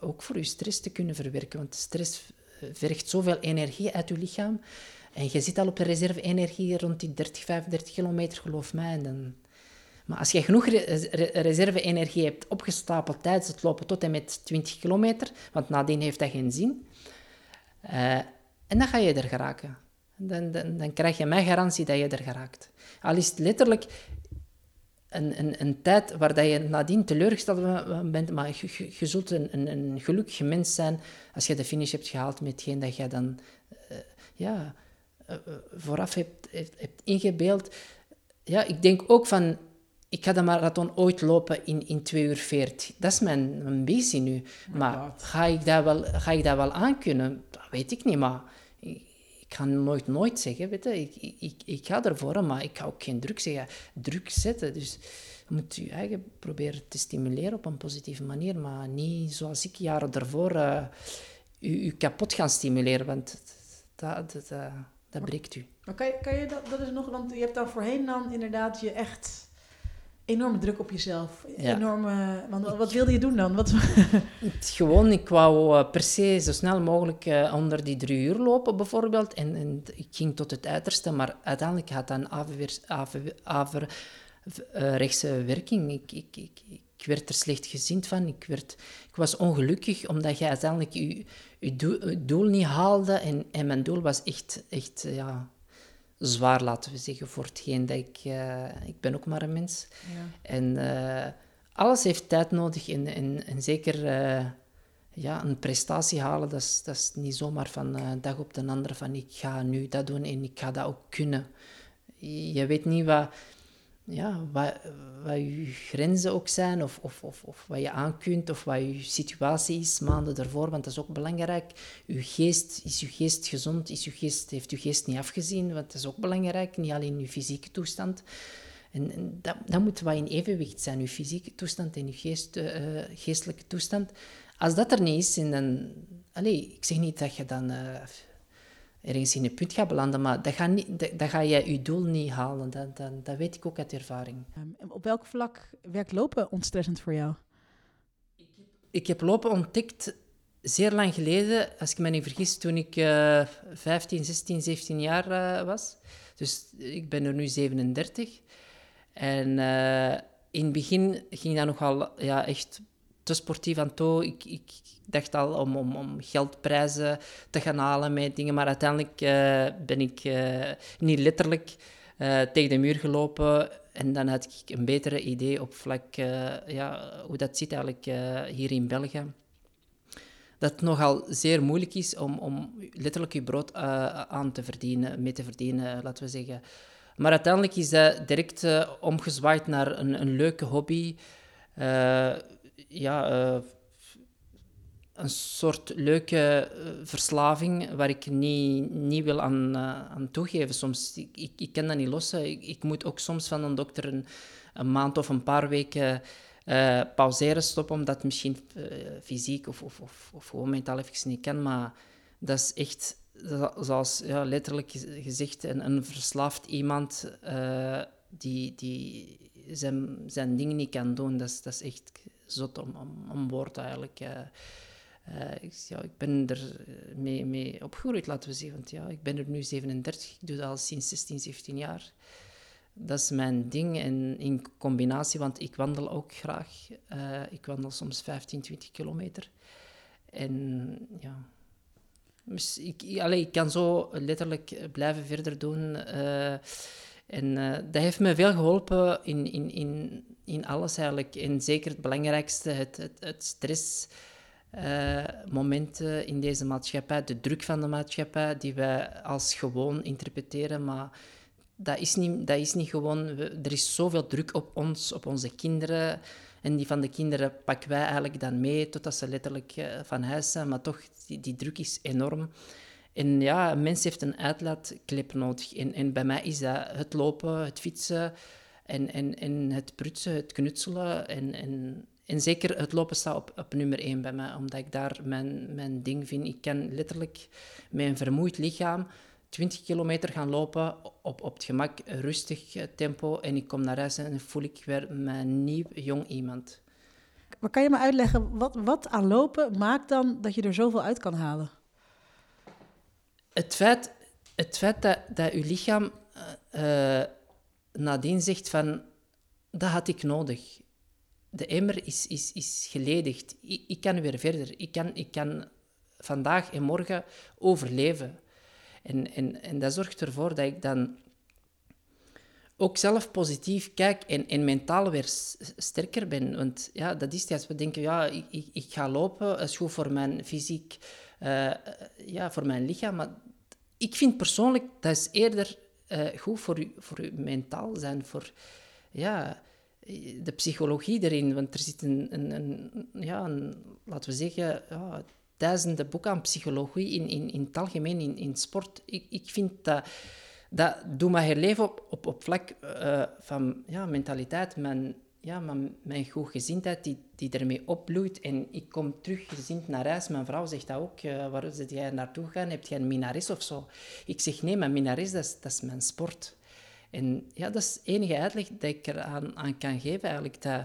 ook voor uw stress te kunnen verwerken. Want stress eh, vergt zoveel energie uit uw lichaam. En je zit al op de reserve-energie rond die 30, 35 kilometer, geloof mij. En dan... Maar als je genoeg reserve-energie hebt opgestapeld tijdens het lopen tot en met 20 kilometer, want nadien heeft dat geen zin, uh, en dan ga je er geraken. Dan, dan, dan, krijg je mijn garantie dat je er geraakt. Al is het letterlijk een, een, een tijd waar dat je nadien teleurgesteld bent, maar je, zult een, een, gelukkig mens zijn als je de finish hebt gehaald met hetgeen dat je dan uh, ja, uh, vooraf hebt, hebt, hebt, ingebeeld. Ja, ik denk ook van, ik ga de marathon ooit lopen in, in 2 uur 40. Dat is mijn ambitie nu. maar ga ik, dat wel, ga ik dat wel aankunnen? Dat weet ik niet, maar ik, ik ga nooit nooit zeggen. Weet je. Ik, ik, ik ga ervoor, maar ik ga ook geen druk zeggen. Druk zetten. Dus je moet je eigen proberen te stimuleren op een positieve manier, maar niet zoals ik jaren daarvoor uh, u, u, kapot gaan stimuleren, want dat, dat, dat, dat breekt u. Maar kan je, kan je dat, dat is nog, want je hebt dan voorheen dan inderdaad je echt enorme druk op jezelf. Enorme, want wat wilde je doen dan? Wat... Gewoon, ik wou uh, per se zo snel mogelijk uh, onder die drie uur lopen, bijvoorbeeld. En, en, ik ging tot het uiterste, maar uiteindelijk had dat een averechtse uh, werking. Ik, ik, ik, ik, werd er slecht gezind van. Ik, werd, ik was ongelukkig omdat je uiteindelijk je, je, doel, je doel niet haalde. En, en mijn doel was echt, echt ja, zwaar, laten we zeggen, voor hetgeen dat ik... Uh, ik ben ook maar een mens. Ja. En uh, alles heeft tijd nodig en, en, en zeker uh, ja, een prestatie halen, dat is, dat is niet zomaar van dag op de andere van ik ga nu dat doen en ik ga dat ook kunnen. Je weet niet wat ja, wat je grenzen ook zijn, of, of, of, of wat je aan kunt, of wat je situatie is maanden daarvoor, want dat is ook belangrijk. Je geest, is je geest gezond? Is je geest, heeft je geest niet afgezien? Want dat is ook belangrijk, niet alleen je fysieke toestand. En, en dat, dat, moet wat in evenwicht zijn, je fysieke toestand en je geest, uh, geestelijke toestand. Als dat er niet is, en dan... Allez, ik zeg niet dat je dan... Uh, ergens in een punt gaat belanden, maar dat niet, dat, dat ga je je doel niet halen. Dat, dat, dat weet ik ook uit ervaring. Um, op welk vlak werkt lopen ontstressend voor jou? Ik heb, ik heb lopen ontdekt zeer lang geleden, als ik me niet vergis, toen ik uh, 15, 16, 17 jaar uh, was. Dus ik ben er nu 37. En uh, in het begin ging dat nogal ja, echt te sportief aan toe. Ik, ik dacht al om, om, om geldprijzen te gaan halen met dingen, maar uiteindelijk uh, ben ik uh, niet letterlijk uh, tegen de muur gelopen. En dan had ik een betere idee op vlak ja, hoe dat zit eigenlijk hier in België. Dat het nogal zeer moeilijk is om, om letterlijk je brood aan te verdienen, mee te verdienen, laten we zeggen. Maar uiteindelijk is dat direct omgezwaaid naar een, een leuke hobby ja, een soort leuke uh, verslaving waar ik niet, niet wil aan, uh, aan toegeven. Soms, ik, ik, ik kan dat niet lossen. Ik, moet ook soms van een dokter een, een maand of een paar weken pauzeren, stoppen, omdat het misschien fysiek of, of, of, of gewoon mentaal even niet kan. Maar dat is echt, zoals ja, letterlijk gezegd, een, een verslaafd iemand die, die zijn, zijn dingen niet kan doen. Dat is, dat is echt zot om, om, om woord eigenlijk. Uh, ik, ja, ik ben er mee, mee opgegroeid, laten we zeggen. Want ja, ik ben er nu 37, ik doe dat al sinds 16, 17 jaar. Dat is mijn ding. En in combinatie, want ik wandel ook graag. ik wandel soms 15, 20 kilometer. En ja, dus ik, ik kan zo letterlijk blijven verder doen. En dat heeft me veel geholpen in, in, in, in alles eigenlijk. En zeker het belangrijkste, het, het, het stressmomenten uh, in deze maatschappij, de druk van de maatschappij, die wij als gewoon interpreteren. Maar dat is niet, dat is niet gewoon... er is zoveel druk op ons, op onze kinderen. En die van de kinderen pakken wij eigenlijk dan mee, totdat ze letterlijk uh, van huis zijn. Maar toch, die, die druk is enorm. En ja, een mens heeft een uitlaatklep nodig. En, en bij mij is dat het lopen, het fietsen en, en, en het prutsen, het knutselen. En, en, en zeker het lopen staat op, op nummer één bij mij, omdat ik daar mijn, mijn ding vind. Ik kan letterlijk met een vermoeid lichaam 20 kilometer gaan lopen op, op het gemak, rustig tempo. En ik kom naar huis en voel ik weer mijn nieuw, jong iemand. Maar kan je me uitleggen, wat, wat aan lopen maakt dan dat je er zoveel uit kan halen? het feit, het feit dat, dat je lichaam uh, nadien zegt van, dat had ik nodig. De emmer is, is, is geledigd. Ik, ik kan weer verder. Ik kan, ik kan vandaag en morgen overleven. En, en, en dat zorgt ervoor dat ik dan ook zelf positief kijk en, en mentaal weer sterker ben. Want ja, dat is het. Als we denken, ja, ik, ik, ga lopen, dat is goed voor mijn fysiek, uh, ja, voor mijn lichaam. Maar ik vind persoonlijk dat is eerder uh, goed voor je, voor mentaal zijn, voor ja, de psychologie erin. Want er zit een, een, een ja, een, laten we zeggen, ja, duizenden boeken aan psychologie in, in, in het algemeen, in, in sport. Ik, ik vind dat, dat doet me herleven op, op, op vlak uh, van ja, mentaliteit, mijn ja, maar mijn goedgezindheid die, die ermee opbloeit. En ik kom terug gezind naar huis. Mijn vrouw zegt dat ook. Uh, waar zit jij naartoe gegaan? Heb jij een minares of zo? Ik zeg nee, mijn minares dat is, dat is mijn sport. En ja, dat is enige uitleg dat ik eraan aan kan geven eigenlijk. Dat,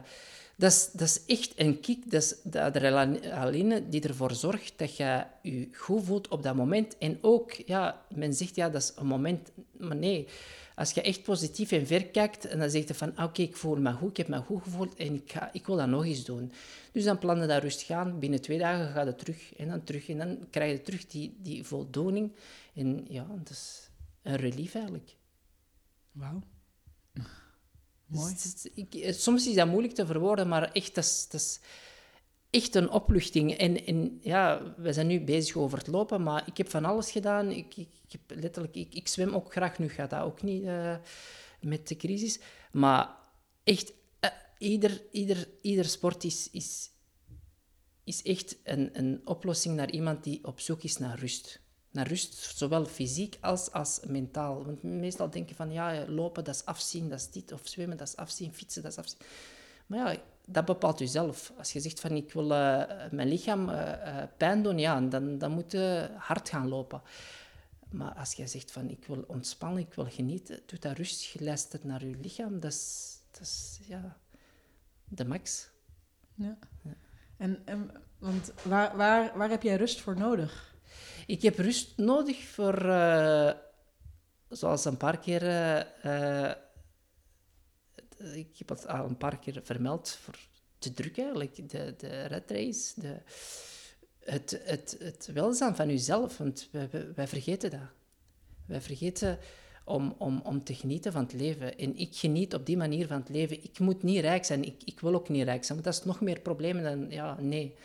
dat, is, dat is echt een kick. Dat is de adrenaline die ervoor zorgt dat je je goed voelt op dat moment. En ook, ja, men zegt ja, dat is een moment. Maar nee, als je echt positief en ver kijkt en dan zegt je van oké, ik voel me goed, ik heb me goed gevoeld en ik, ik wil dat nog eens doen. Dus dan plannen dat rustig aan. Binnen twee dagen gaat het terug en dan terug en dan krijg je terug die, die voldoening. En ja, dat is een relief eigenlijk. Wauw. Mooi. ik, soms is dat moeilijk te verwoorden, maar echt, dat is, dat is echt een opluchting. En, en ja, we zijn nu bezig over het lopen, maar ik heb van alles gedaan. Ik, ik, ik heb letterlijk, ik, ik, zwem ook graag. Nu gaat dat ook niet uh, met de crisis. Maar echt, uh, ieder, ieder, ieder sport is, is, is echt een, een oplossing naar iemand die op zoek is naar rust. Naar rust, zowel fysiek als, als mentaal. Want meestal denken van, ja, lopen, dat is afzien, dat is dit. Of zwemmen, dat is afzien. Fietsen, dat is afzien. Maar ja, dat bepaalt u zelf. Als je zegt van ik wil uh, mijn lichaam uh, uh, pijn doen, ja, dan, dan moet je hard gaan lopen. Maar als je zegt van ik wil ontspannen, ik wil genieten, doe dat rustig geluisterd naar je lichaam. Dat is, dat is ja, de max. Ja. ja. En, en, want waar, waar, waar heb jij rust voor nodig? Ik heb rust nodig voor, zoals een paar keer eh, ik heb het al een paar keer vermeld, voor te druk eigenlijk. De, de red race, de, het, het, het welzijn van jezelf, want wij, wij vergeten dat. Wij vergeten om, om, om te genieten van het leven. En ik geniet op die manier van het leven. Ik moet niet rijk zijn, ik, ik wil ook niet rijk zijn, want dat is nog meer problemen dan, ja, nee.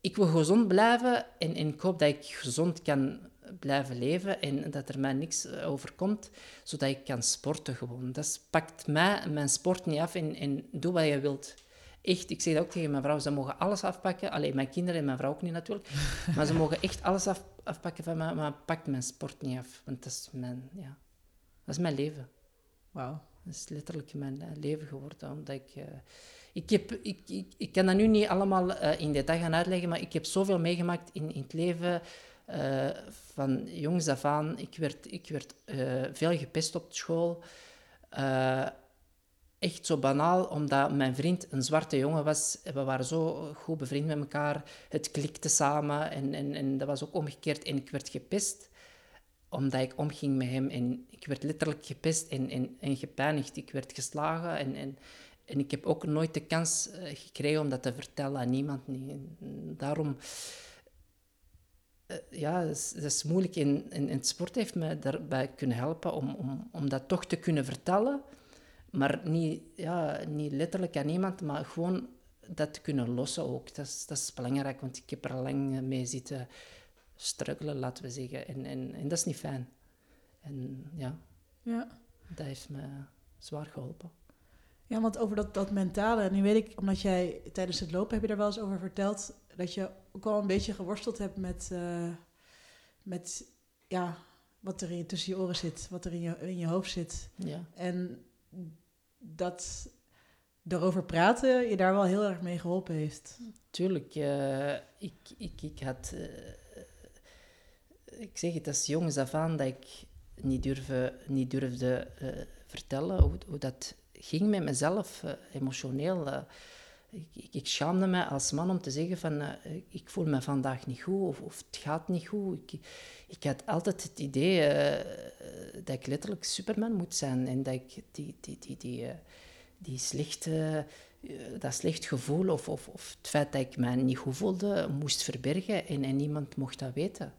Ik wil gezond blijven en, en ik hoop dat ik gezond kan blijven leven en dat er mij niks eh, overkomt, zodat ik kan sporten gewoon. Dat pakt mij mijn sport niet af en, en doe wat je wilt. Echt, ik zeg dat ook tegen mijn vrouw, ze mogen alles afpakken. Alleen mijn kinderen en mijn vrouw ook niet natuurlijk. [LAUGHS] Maar ze mogen echt alles af, afpakken van mij, maar pakt mijn sport niet af. Want dat is mijn, ja, dat is mijn leven. Wauw. Dat is letterlijk mijn eh, leven geworden, omdat ik... Uh, ik, heb, ik, ik, ik kan dat nu niet allemaal uh, in detail gaan uitleggen, maar ik heb zoveel meegemaakt in, in het leven uh, van jongs af aan, ik werd, ik werd uh, veel gepest op school. Echt zo banaal, omdat mijn vriend een zwarte jongen was. We waren zo goed bevriend met elkaar. Het klikte samen en, en, en dat was ook omgekeerd. En ik werd gepest omdat ik omging met hem. En ik werd letterlijk gepest en, en, en gepijnigd. Ik werd geslagen en, en, en ik heb ook nooit de kans eh, gekregen om dat te vertellen aan niemand. Daarom eh, ja, dat is, dat is moeilijk. En, en, het sport heeft me daarbij kunnen helpen om, om, om dat toch te kunnen vertellen. Maar niet, ja, niet letterlijk aan iemand, maar gewoon dat te kunnen lossen ook. Dat is, dat is belangrijk, want ik heb er lang mee zitten struggelen, laten we zeggen. En, en, en dat is niet fijn. En ja, ja. dat heeft me zwaar geholpen. Ja, want over dat, dat mentale, nu weet ik, omdat jij tijdens het lopen heb je daar wel eens over verteld, dat je ook wel een beetje geworsteld hebt met, uh, met ja, wat er in, tussen je oren zit, wat er in je, in je hoofd zit. Ja. En dat erover praten je daar wel heel erg mee geholpen heeft. Tuurlijk, uh, ik, ik, ik had, uh, ik zeg het als jongens af aan dat ik niet durfde, niet durfde vertellen hoe, hoe dat ging met mezelf, emotioneel ik, ik, ik, schaamde me als man om te zeggen van uh, ik voel me vandaag niet goed of, of het gaat niet goed. Ik, ik had altijd het idee dat ik letterlijk Superman moet zijn en dat ik die, die, die, die, die slechte, dat slecht gevoel of, of, of het feit dat ik me niet goed voelde moest verbergen en, en niemand mocht dat weten.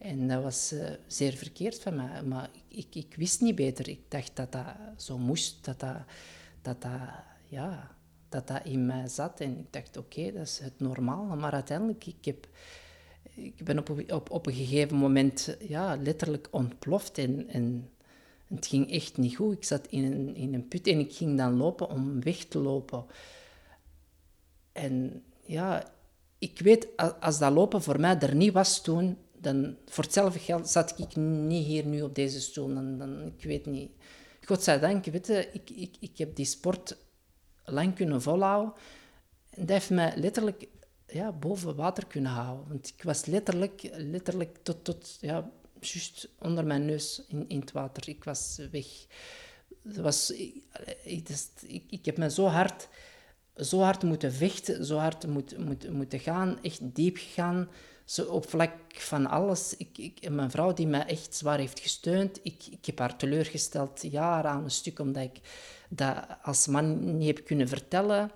En dat was zeer verkeerd van mij, maar ik, ik, ik, wist niet beter. Ik dacht dat dat zo moest, dat dat, dat, dat ja dat dat in mij zat. En ik dacht, oké, dat is het normale. Maar uiteindelijk, ik, heb, ik ben op, op, op een gegeven moment ja, letterlijk ontploft. En, en het ging echt niet goed. Ik zat in een, in een put en ik ging dan lopen om weg te lopen. En ja, ik weet, als dat lopen voor mij er niet was toen, dan voor hetzelfde geld zat ik niet hier nu op deze stoel. Dan, dan, ik weet niet. Godzijdank, weet je, ik, ik, ik heb die sport lang kunnen volhouden. En dat heeft mij letterlijk ja, boven water kunnen houden. Want ik was letterlijk, letterlijk tot, tot ja, juist onder mijn neus in, in het water. Ik was weg. was, ik, ik, ik heb me zo hard, zo hard moeten vechten, zo hard moet, moet, moeten gaan, echt diep gegaan. Zo op vlak van alles. Ik, ik, mijn vrouw die mij echt zwaar heeft gesteund. Ik, ik heb haar teleurgesteld jaren aan een stuk, omdat ik dat als man niet heb kunnen vertellen.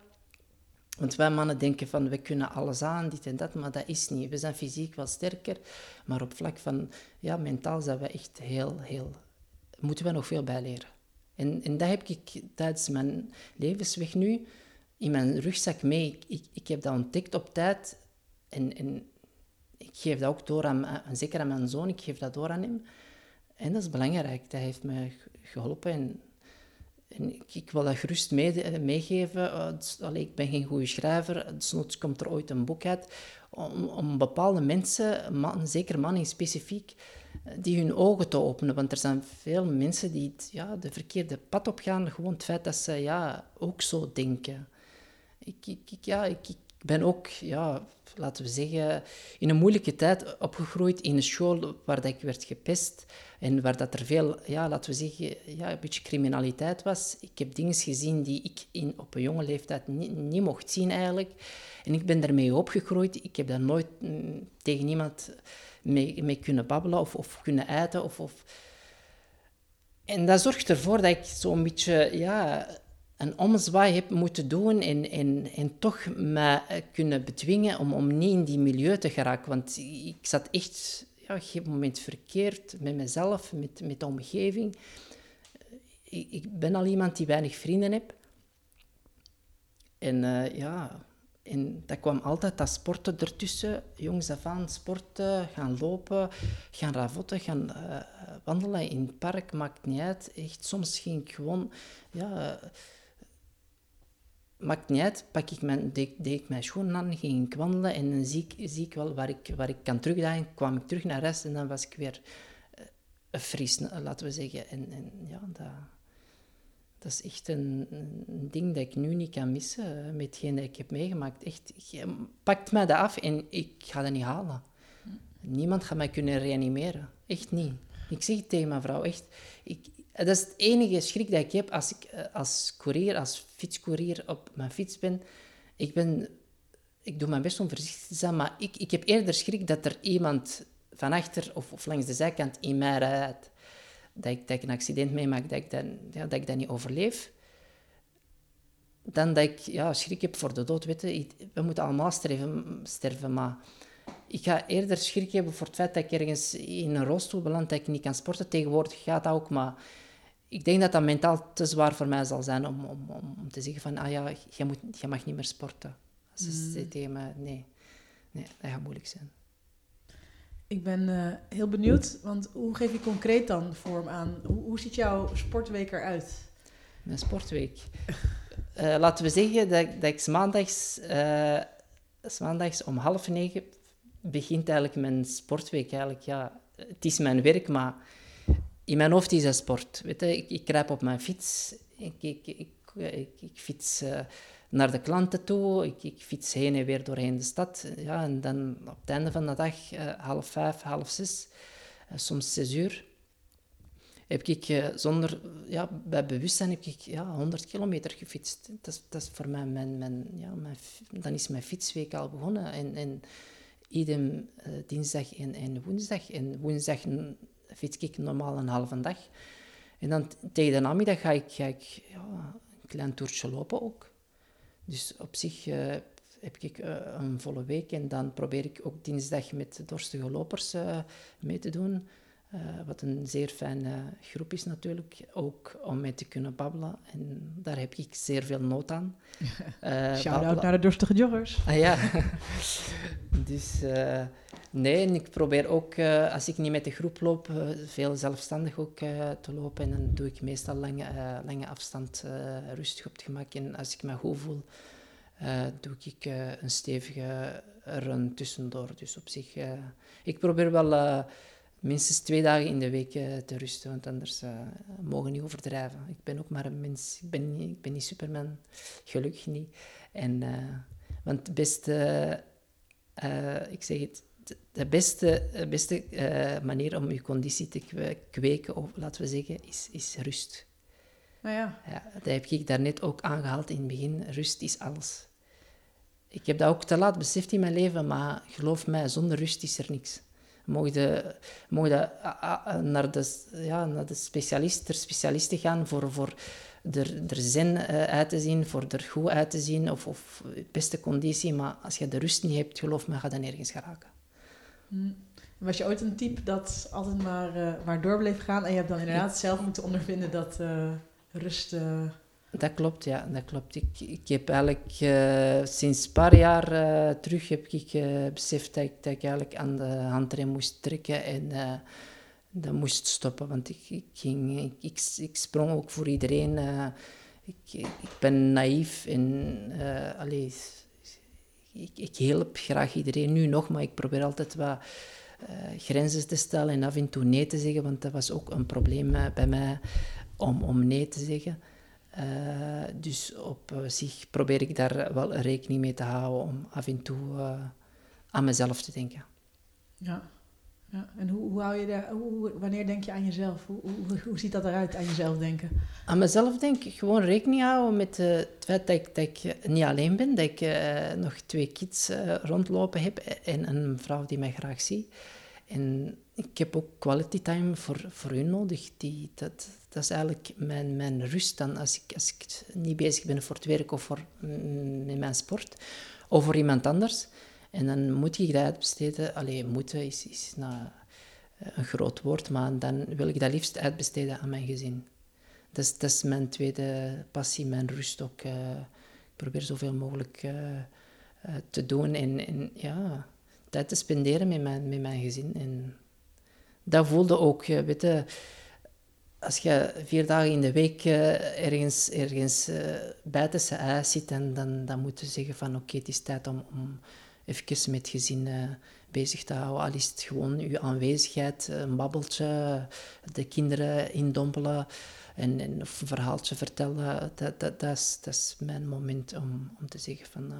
Want wij mannen denken van, we kunnen alles aan, dit en dat, maar dat is niet. We zijn fysiek wel sterker, maar op vlak van, ja, mentaal zijn we echt heel, heel... Moeten we nog veel bijleren. En, en dat heb ik tijdens mijn levensweg nu in mijn rugzak mee. Ik, ik, heb dat ontdekt op tijd en, en ik geef dat ook door aan, zeker aan mijn zoon, ik geef dat door aan hem. En dat is belangrijk, dat heeft me geholpen en en ik, wil dat gerust mee, meegeven. Uh, ik ben geen goede schrijver. Desnoods komt er ooit een boek uit. Om, om bepaalde mensen, man, zeker mannen specifiek, eh, die hun ogen te openen. Want er zijn veel mensen die ja, de verkeerde pad opgaan. Gewoon het feit dat ze ja, ook zo denken. Ik, ik, ja, ik, ik ben ook, ja, laten we zeggen, in een moeilijke tijd opgegroeid in een school waar dat ik werd gepest. En waar dat er veel, ja, laten we zeggen, ja, een beetje criminaliteit was. Ik heb dingen gezien die ik in, op een jonge leeftijd niet, niet mocht zien eigenlijk. En ik ben daarmee opgegroeid. Ik heb daar nooit mm, tegen niemand mee, mee kunnen babbelen of, of kunnen uiten. Of, of... En dat zorgt ervoor dat ik zo'n beetje ja, een omzwaai heb moeten doen en, en, en toch me kunnen bedwingen om, om niet in die milieu te geraken. Want ik zat echt ja, op een gegeven moment verkeerd met mezelf, met, met de omgeving. Ik, ik ben al iemand die weinig vrienden heeft. En uh, ja, en dat kwam altijd dat sporten ertussen. Jongens af aan sporten, gaan lopen, gaan ravotten, gaan uh, wandelen in het park, maakt niet uit. Echt, soms ging ik gewoon... Ja, maakt niet uit, pak ik mijn, deed, deed ik mijn schoenen aan, ging ik wandelen en dan zie ik, zie ik wel waar ik, waar ik kan terugdagen. kwam ik terug naar rest en dan was ik weer uh, fris, laten we zeggen. En, en ja, dat, dat is echt een, een, ding dat ik nu niet kan missen, eh, met hetgeen dat ik heb meegemaakt. Echt, pakt mij dat af en ik ga dat niet halen. Niemand gaat mij kunnen reanimeren. Echt niet. Ik zeg het tegen mijn vrouw, echt. Ik, Dat is het enige schrik dat ik heb als ik eh, als courier, als fietscourier op mijn fiets ben. Ik, ben, ik doe mijn best om voorzichtig te zijn, maar ik, ik heb eerder schrik dat er iemand van achter of, of langs de zijkant in mij rijdt. Dat ik, dat een accident meemaak, dat ik dat, ja, dat ik dat niet overleef. Dan dat ik ja, schrik heb voor de dood. We moeten allemaal sterven, sterven, maar ik ga eerder schrik hebben voor het feit dat ik ergens in een rolstoel beland, dat ik niet kan sporten. Tegenwoordig gaat dat ook, maar ik denk dat dat mentaal te zwaar voor mij zal zijn om, om, om, te zeggen van, ah ja, je, moet, je mag niet meer sporten. Als ze mm. tegen me, nee, nee, dat gaat moeilijk zijn. Ik ben uh, heel benieuwd, want hoe geef je concreet dan vorm aan? Hoe, hoe ziet jouw sportweek eruit? Mijn sportweek? uh, [LAUGHS] laten we zeggen dat, dat ik maandags, uh, maandags om half negen begint eigenlijk mijn sportweek. Eigenlijk, ja, het is mijn werk, maar in mijn hoofd is het sport. Weet je, ik, ik kruip op mijn fiets, ik, ik, ik, ik, fiets uh, naar de klanten toe, ik, fiets heen en weer doorheen de stad. Ja, en dan op het einde van de dag, uh, half vijf, half zes, uh, soms zes uur, heb ik zonder, ja, bij bewustzijn heb ik ja, 100 kilometer gefietst. Dat is, dat is voor mij mijn, mijn, ja, mijn, dan is mijn fietsweek al begonnen. En, en dinsdag en, en woensdag. En woensdag fiets ik normaal een halve dag. En dan tegen de namiddag ga ik, ga ja, een klein toertje lopen ook. Dus op zich uh, heb ik uh, een volle week en dan probeer ik ook dinsdag met dorstige lopers uh, mee te doen. Wat een zeer fijne groep is natuurlijk, ook om mee te kunnen babbelen. En daar heb ik zeer veel nood aan. [LAUGHS] Shout-out naar de dorstige joggers. Ah ja. [LAUGHS] dus Nee, en ik probeer ook, uh, als ik niet met de groep loop, uh, veel zelfstandig ook uh, te lopen. En dan doe ik meestal lange, lange afstand rustig op het gemak. En als ik me goed voel, doe ik een stevige run tussendoor. Dus op zich, ik probeer wel minstens twee dagen in de week te rusten, want anders mogen niet overdrijven. Ik ben ook maar een mens, ik ben, niet, ik ben niet Superman, gelukkig niet. En, want het beste, ik zeg het, de beste, beste manier om je conditie te kweken, of laten we zeggen, is, is rust. Nou ja. ja. Dat heb ik daarnet ook aangehaald in het begin. Rust is alles. Ik heb dat ook te laat beseft in mijn leven, maar geloof mij, zonder rust is er niks. Mocht je, naar, de, ja, naar de specialist, ter specialisten gaan voor, voor er, er zin uh, uit te zien, voor er goed uit te zien, of, of beste conditie. Maar als je de rust niet hebt, geloof me, ga je nergens geraken. Mm. Was je ooit een type dat altijd maar, uh, maar door bleef gaan en je hebt dan inderdaad zelf moeten ondervinden dat uh, rust... Uh... Dat klopt, ja, dat klopt. Ik, ik heb eigenlijk sinds een paar jaar terug heb ik beseft dat ik, eigenlijk aan de handrem moest trekken en dat moest stoppen, want ik, ik, ging, ik, ik, sprong ook voor iedereen. ik, ik ben naïef en allee, ik, ik help graag iedereen nu nog, maar ik probeer altijd wat uh, grenzen te stellen en af en toe nee te zeggen, want dat was ook een probleem uh, bij mij om, om nee te zeggen. Uh, dus op zich probeer ik daar wel rekening mee te houden om af en toe aan mezelf te denken. Ja. Ja, en hoe, hoe hou je daar, hoe, wanneer denk je aan jezelf? Hoe, hoe, hoe ziet dat eruit, aan jezelf denken? Aan mezelf denk ik gewoon rekening houden met uh, het feit dat ik, dat ik niet alleen ben, dat ik nog twee kids rondlopen heb en een vrouw die mij graag ziet. En ik heb ook quality time voor, voor hun nodig. Die, dat, dat is eigenlijk mijn, mijn rust dan als ik, als ik niet bezig ben voor het werk of voor, mm, met mijn sport of voor iemand anders. En dan moet ik dat uitbesteden. Alleen moeten is, is nou, een groot woord, maar dan wil ik dat liefst uitbesteden aan mijn gezin. Dat is, dat is mijn tweede passie, mijn rust ook. Uh, ik probeer zoveel mogelijk uh, te doen en, en, ja, tijd te spenderen met mijn, met mijn gezin. En dat voelde ook, weet je, als je vier dagen in de week ergens, ergens buiten huis zit, dan, dan, dan moet je zeggen van oké, het is tijd om, om even met gezin bezig te houden. Al is het gewoon uw aanwezigheid, een babbeltje, de kinderen indompelen en, en een verhaaltje vertellen. Dat, dat, dat, is, dat is mijn moment om, om te zeggen van...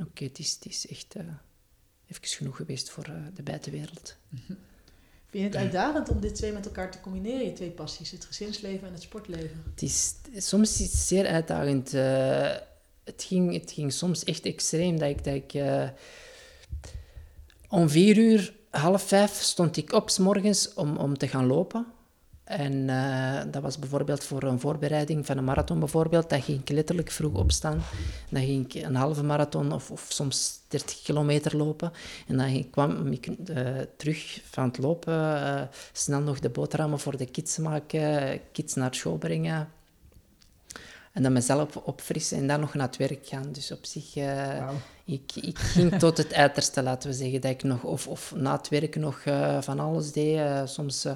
Oké, het, is, echt even genoeg geweest voor de buitenwereld. Vind je het uitdagend om dit twee met elkaar te combineren, je twee passies, het gezinsleven en het sportleven? Het is, soms is het zeer uitdagend. Eh, het, ging, het ging soms echt extreem dat ik... Dat ik eh, om vier uur, half vijf, stond ik op s morgens om, om te gaan lopen. En uh, dat was bijvoorbeeld voor een voorbereiding van een marathon bijvoorbeeld. Dan ging ik letterlijk vroeg opstaan. Dan ging ik een halve marathon of, of soms 30 kilometer lopen. En dan kwam ik uh, terug van het lopen, uh, snel nog de boterhammen voor de kids maken, kids naar school brengen. En dan mezelf opfrissen en dan nog naar het werk gaan. Dus op zich, uh, ik, ik ging tot het uiterste, laten we zeggen. Dat ik nog, of, of na het werk nog uh, van alles deed. Uh, soms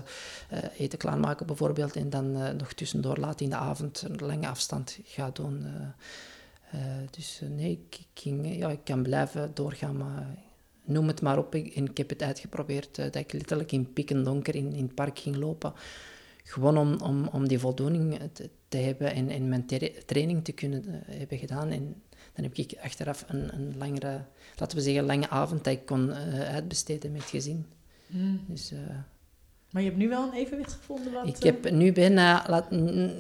eten klaarmaken bijvoorbeeld. En dan nog tussendoor laat in de avond een lange afstand ga doen. dus nee, ik, ik, ging, ja, ik kan blijven doorgaan, maar noem het maar op. En ik heb het uitgeprobeerd dat ik letterlijk in pikken donker in, in het park ging lopen. Gewoon om, om, om die voldoening te, te hebben en, en mijn training te kunnen uh, hebben gedaan. En dan heb ik achteraf een, een langere, laten we zeggen, lange avond dat ik kon uh, uitbesteden met gezin. Mm. Dus, uh, maar je hebt nu wel een evenwicht gevonden? Wat, ik heb nu bijna, laat,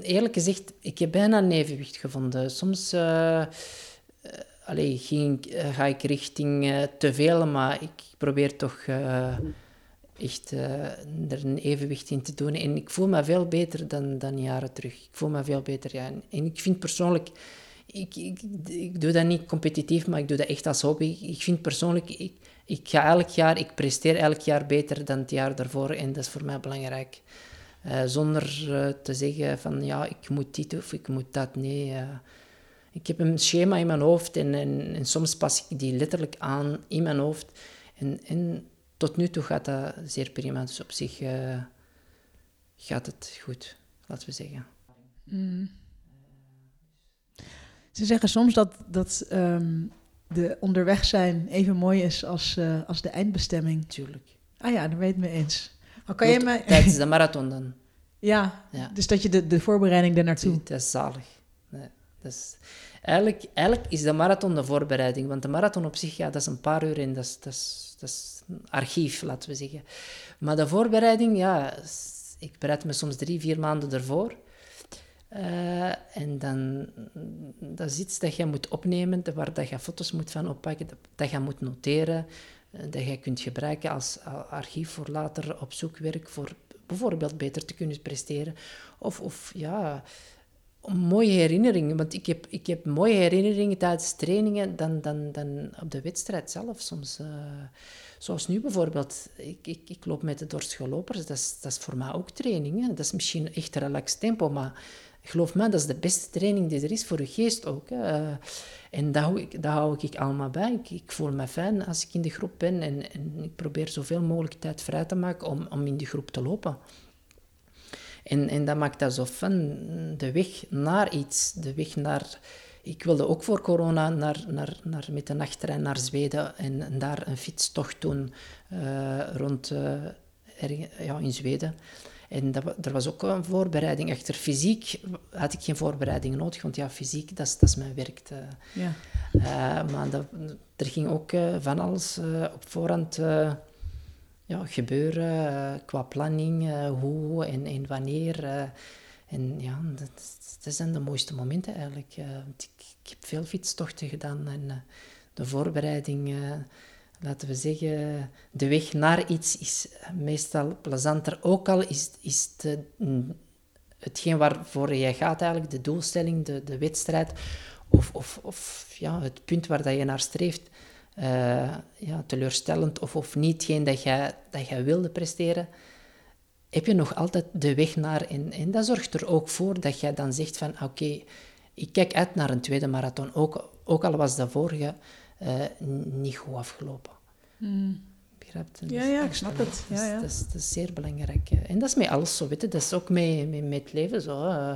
eerlijk gezegd, ik heb bijna een evenwicht gevonden. Soms allee, ging, ga ik richting te veel, maar ik probeer toch echt uh, er een evenwicht in te doen. En ik voel me veel beter dan, dan jaren terug. Ik voel me veel beter, ja. En, ik vind persoonlijk... Ik, ik, ik doe dat niet competitief, maar ik doe dat echt als hobby. Ik vind persoonlijk... Ik, ik ga elk jaar... Ik presteer elk jaar beter dan het jaar daarvoor. En dat is voor mij belangrijk. Uh, zonder uh, te zeggen van... Ja, ik moet dit of ik moet dat. Nee... ik heb een schema in mijn hoofd en, en, en, soms pas ik die letterlijk aan in mijn hoofd. En, en tot nu toe gaat dat zeer prima. Dus op zich uh, gaat het goed, laten we zeggen. Mm. Ze zeggen soms dat, dat um, de onderweg zijn even mooi is als, uh, als de eindbestemming. Tuurlijk. Ah ja, daar weet ik me eens. Maar kan je mij... [LAUGHS] Tijdens de marathon dan. [LAUGHS] Ja, ja, dus dat je de, de voorbereiding er naartoe... Dat is zalig. Nee, dat is... Eigenlijk, eigenlijk is de marathon de voorbereiding, want de marathon op zich, ja, dat is een paar uur en dat is, dat is, dat is archief, laten we zeggen. Maar de voorbereiding, ja, ik bereid me soms drie, vier maanden ervoor. Uh, en dan dat is iets dat je moet opnemen, waar dat je foto's moet van oppakken, dat je moet noteren, uh, dat je kunt gebruiken als archief voor later op zoekwerk, voor bijvoorbeeld beter te kunnen presteren. Of, of ja, mooie herinneringen. Want ik heb, ik heb mooie herinneringen tijdens trainingen dan, dan, dan op de wedstrijd zelf soms. Uh, zoals nu bijvoorbeeld. Ik, ik, ik loop met de dorstige lopers. Dat is, dat is voor mij ook training. Dat is misschien echt relaxed tempo, maar geloof me, dat is de beste training die er is voor je geest ook. Uh, en dat hou, ik, dat hou ik allemaal bij. Ik, voel me fijn als ik in de groep ben en, en ik probeer zoveel mogelijk tijd vrij te maken om, om in die groep te lopen. En, en dat maakt dat zo fun, de weg naar iets, de weg naar... Ik wilde ook voor corona naar, naar, naar, met de nachttrein naar Zweden en, en daar een fietstocht doen uh, rond uh, ja, in Zweden. En dat, er was ook een voorbereiding. Echter, fysiek had ik geen voorbereiding nodig, want ja, fysiek, dat is, dat is mijn werk. Uh, ja. maar dat, er ging ook van alles op voorhand gebeuren uh, qua planning, uh, hoe en, wanneer. Uh, en ja, dat, zijn de mooiste momenten eigenlijk. Ik, ik, heb veel fietstochten gedaan en de voorbereiding, laten we zeggen, de weg naar iets is meestal plezanter. Ook al is, is het, hetgeen waarvoor jij gaat eigenlijk, de doelstelling, de, de wedstrijd, of, of, of ja, het punt waar dat je naar streeft, uh, ja, teleurstellend of, of niet geen dat jij, dat jij wilde presteren, heb je nog altijd de weg naar. En, en dat zorgt er ook voor dat jij dan zegt van oké, ik kijk uit naar een tweede marathon, ook, ook al was de vorige uh, niet goed afgelopen. Mm. Begrijpt je? Ja, ja, ik snap het. Ja, ja. Dat, is, dat, is, zeer belangrijk. En dat is met alles zo, weet je. Dat is ook met, met, met het leven zo. Uh,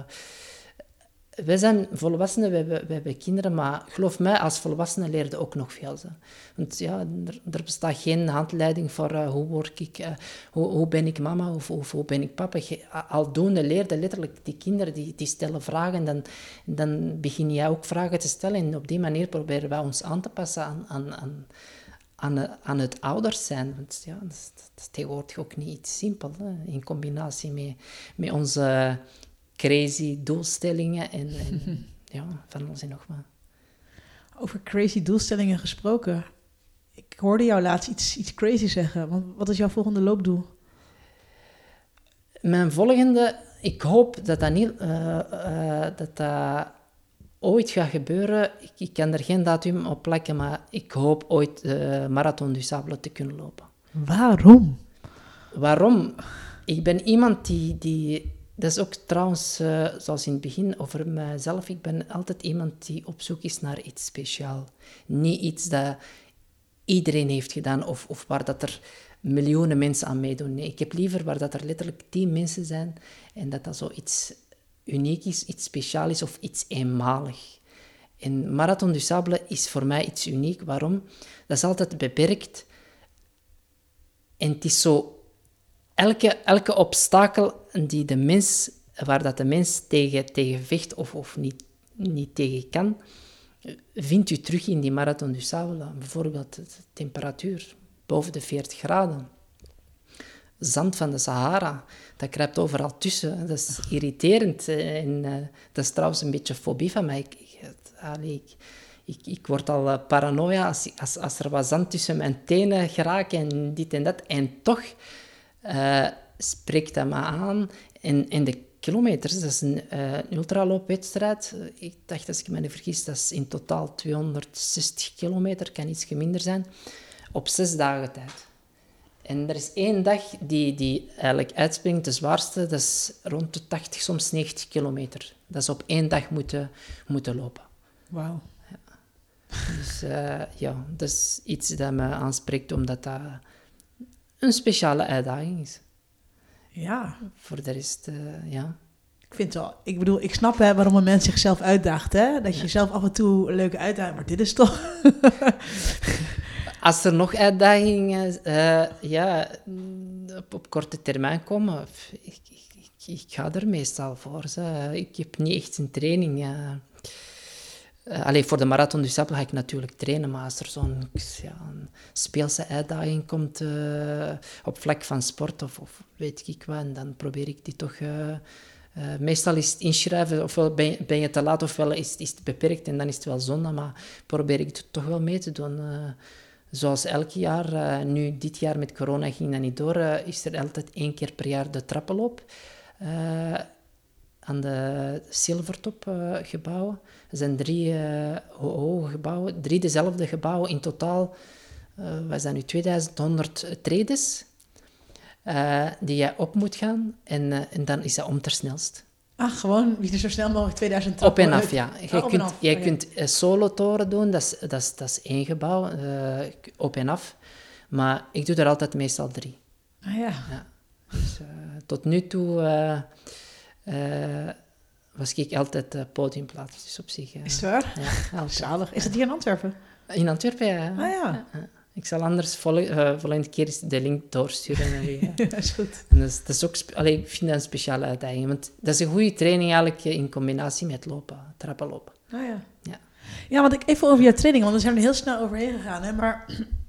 wij zijn volwassenen, we hebben, kinderen, maar geloof mij, als volwassenen leerde ook nog veel. Zo. Want ja, er, er, bestaat geen handleiding voor uh, hoe, word ik, uh, hoe, hoe, ben ik mama of, of, hoe ben ik papa. aldoende leerde letterlijk die kinderen, die, die stellen vragen en dan, dan begin jij ook vragen te stellen. En op die manier proberen wij ons aan te passen aan, aan, aan, aan, het ouders zijn. Want ja, dat is, tegenwoordig ook niet iets simpel. In combinatie met, met onze crazy doelstellingen en, en [LAUGHS] ja, van alles en nog wat. Over crazy doelstellingen gesproken. Ik hoorde jou laatst iets, iets crazy zeggen. Want wat is jouw volgende loopdoel? Mijn volgende, ik hoop dat dat, niet, uh, uh, dat, dat ooit gaat gebeuren. Ik, ik, kan er geen datum op plakken, maar ik hoop ooit de Marathon du Sable te kunnen lopen. Waarom? Waarom? Ik ben iemand die, die dat is ook trouwens, uh, zoals in het begin, over mijzelf. Ik ben altijd iemand die op zoek is naar iets speciaals. Niet iets dat iedereen heeft gedaan of, of waar dat er miljoenen mensen aan meedoen. Nee, ik heb liever waar dat er letterlijk tien mensen zijn en dat dat zoiets uniek is, iets speciaals is of iets eenmalig. En Marathon du Sable is voor mij iets uniek. Waarom? Dat is altijd beperkt. En het is zo... Elke, elke obstakel die de mens, waar dat de mens tegen, tegen vecht of, of niet, niet tegen kan, vindt u terug in die Marathon du Sable. Bijvoorbeeld de temperatuur boven de 40 graden. Zand van de Sahara, dat kruipt overal tussen. Dat is irriterend. En uh, dat is trouwens een beetje fobie van mij. Ik, ik, ik, word al uh, paranoia als, als, als, er wat zand tussen mijn tenen geraakt en dit en dat. En toch uh, spreekt dat me aan. En, en de kilometers, dat is een, een ultraloopwedstrijd. Ik dacht, als ik me niet vergis, dat is in totaal 260 kilometer, kan iets minder zijn op zes dagen tijd. En er is één dag die, die eigenlijk uitspringt, de zwaarste, dat is rond de 80, soms 90 kilometer. Dat is op één dag moeten, moeten lopen. Wauw. Ja. Dus uh, ja, dat is iets dat me aanspreekt, omdat dat een speciale uitdaging is. Ja. Voor de rest, uh, ja. Ik vind wel, ik bedoel, ik snap hè, waarom een mens zichzelf uitdaagt, hè? Dat je zelf af en toe een leuke uitdaging, maar dit is toch... [LAUGHS] Als er nog uitdagingen uh, ja, op, op, korte termijn komen, ik, ik, ik, ga er meestal voor. Zo. Ik heb niet echt een training. Ja. Uh, alleen voor de marathon du Sable ga ik natuurlijk trainen, maar als er zo'n speelse uitdaging komt uh, op vlak van sport of, of, weet ik wat, dan probeer ik die toch... meestal is het inschrijven, ofwel ben je, ben je te laat ofwel is, is het beperkt en dan is het wel zonde, maar probeer ik het toch wel mee te doen. Zoals elk jaar, nu dit jaar met corona ging dat niet door, is er altijd één keer per jaar de trappenloop aan de Silvertop gebouwen. Er zijn drie hoge gebouwen, drie dezelfde gebouwen in totaal. wat zijn nu 2100 tredes die je op moet gaan en, en dan is dat om ter snelst. Ah, gewoon wie er zo snel mogelijk 2000 Op en af, ja. Je oh, kunt, af. Jij kunt uh, solo-toren doen, dat is, dat, is, dat is één gebouw, uh, op en af. Maar ik doe er altijd meestal drie. Ah ja. ja. Dus uh, tot nu toe was ik altijd podiumplaats, dus op zich. is het waar? Ja, altijd. Zalig. Is het hier in Antwerpen? In Antwerpen, ja. Ah ja. Ik zal anders vol, uh, volgende keer de link doorsturen naar u. [LAUGHS] ja, is goed. En dat, is, dat is ook, allee, ik vind dat een speciale uitdaging. Want dat is een goede training eigenlijk in combinatie met lopen, trappenlopen. Ah ja. Ja, ja want ik even over jouw training, want we zijn er heel snel overheen gegaan. Hè? Maar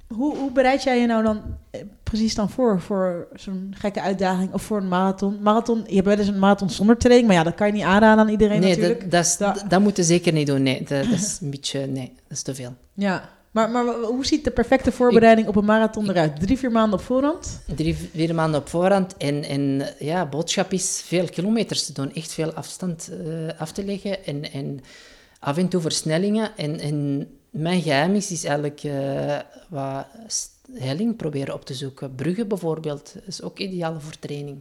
hoe, hoe bereid jij je nou dan eh, precies dan voor, voor zo'n gekke uitdaging of voor een marathon? Marathon, je hebt wel eens een marathon zonder training, maar ja, dat kan je niet aanraden aan iedereen nee, natuurlijk. Dat, dat, dat, dat moet je zeker niet doen. Nee, dat, dat is [LAUGHS] een beetje, nee, dat is te veel. Ja, maar, maar hoe ziet de perfecte voorbereiding op een marathon eruit? Drie, vier maanden op voorhand? Drie, vier maanden op voorhand. En, en ja, boodschap is veel kilometers te doen. Echt veel afstand uh, af te leggen. En, en af en toe versnellingen. En, en mijn geheim is, eigenlijk uh, wat helling proberen op te zoeken. Bruggen bijvoorbeeld is ook ideaal voor training.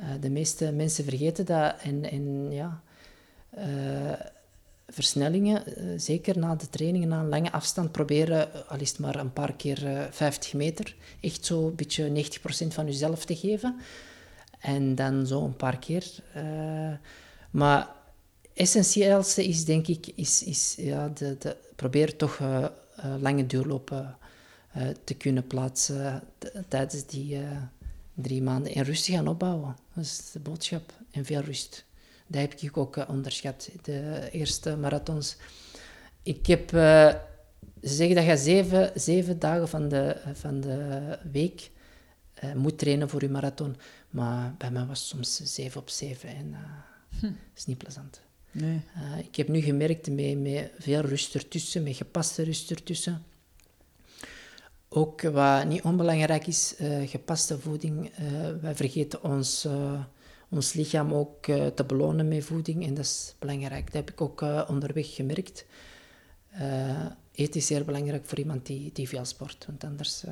Uh, de meeste mensen vergeten dat. En, ja versnellingen, eh, zeker na de trainingen, na een lange afstand, proberen, eh, al maar een paar keer 50 eh, meter, echt zo een beetje 90% van jezelf te geven. En dan zo een paar keer. maar essentieelste is, denk ik, is, is ja, de, de, probeer toch lange duurlopen te kunnen plaatsen tijdens die drie maanden. En rustig gaan opbouwen. Dat is de boodschap. En veel rust dat heb ik ook eh, onderschat, de eerste marathons. Ik heb uh, ze zeggen dat je zeven, zeven dagen van de, van de week uh, moet trainen voor je marathon. Maar bij mij was het soms zeven op zeven en uh, hm. is niet plezant. Nee. Uh, ik heb nu gemerkt met, met veel rust ertussen, met gepaste rust ertussen. Ook wat niet onbelangrijk is, uh, gepaste voeding. wij vergeten ons, ons lichaam ook te belonen met voeding en dat is belangrijk. Dat heb ik ook onderweg gemerkt. eten is zeer belangrijk voor iemand die, die veel sport, want anders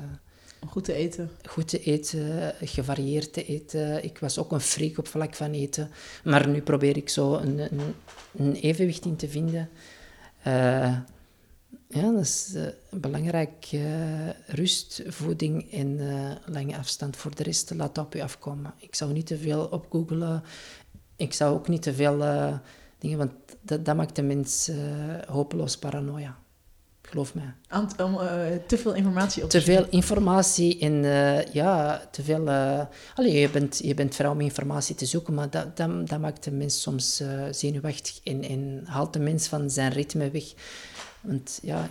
Goed te eten. Goed te eten, gevarieerd te eten. Ik was ook een freak op vlak van eten. Maar nu probeer ik zo een, een, een evenwicht in te vinden. Uh, ja, dat is uh, belangrijk. Uh, rust, voeding en lange afstand. Voor de rest laat op je afkomen. Ik zou niet te veel opgoogelen. Ik zou ook niet te veel dingen... Want dat, dat maakt de mens hopeloos paranoia geloof om uh, te veel informatie op te veel informatie en uh, ja, te veel... Uh, allee, je, bent, je bent vrij om informatie te zoeken, maar dat, dat, dat maakt de mens soms zenuwachtig en, en haalt de mens van zijn ritme weg. Want ja,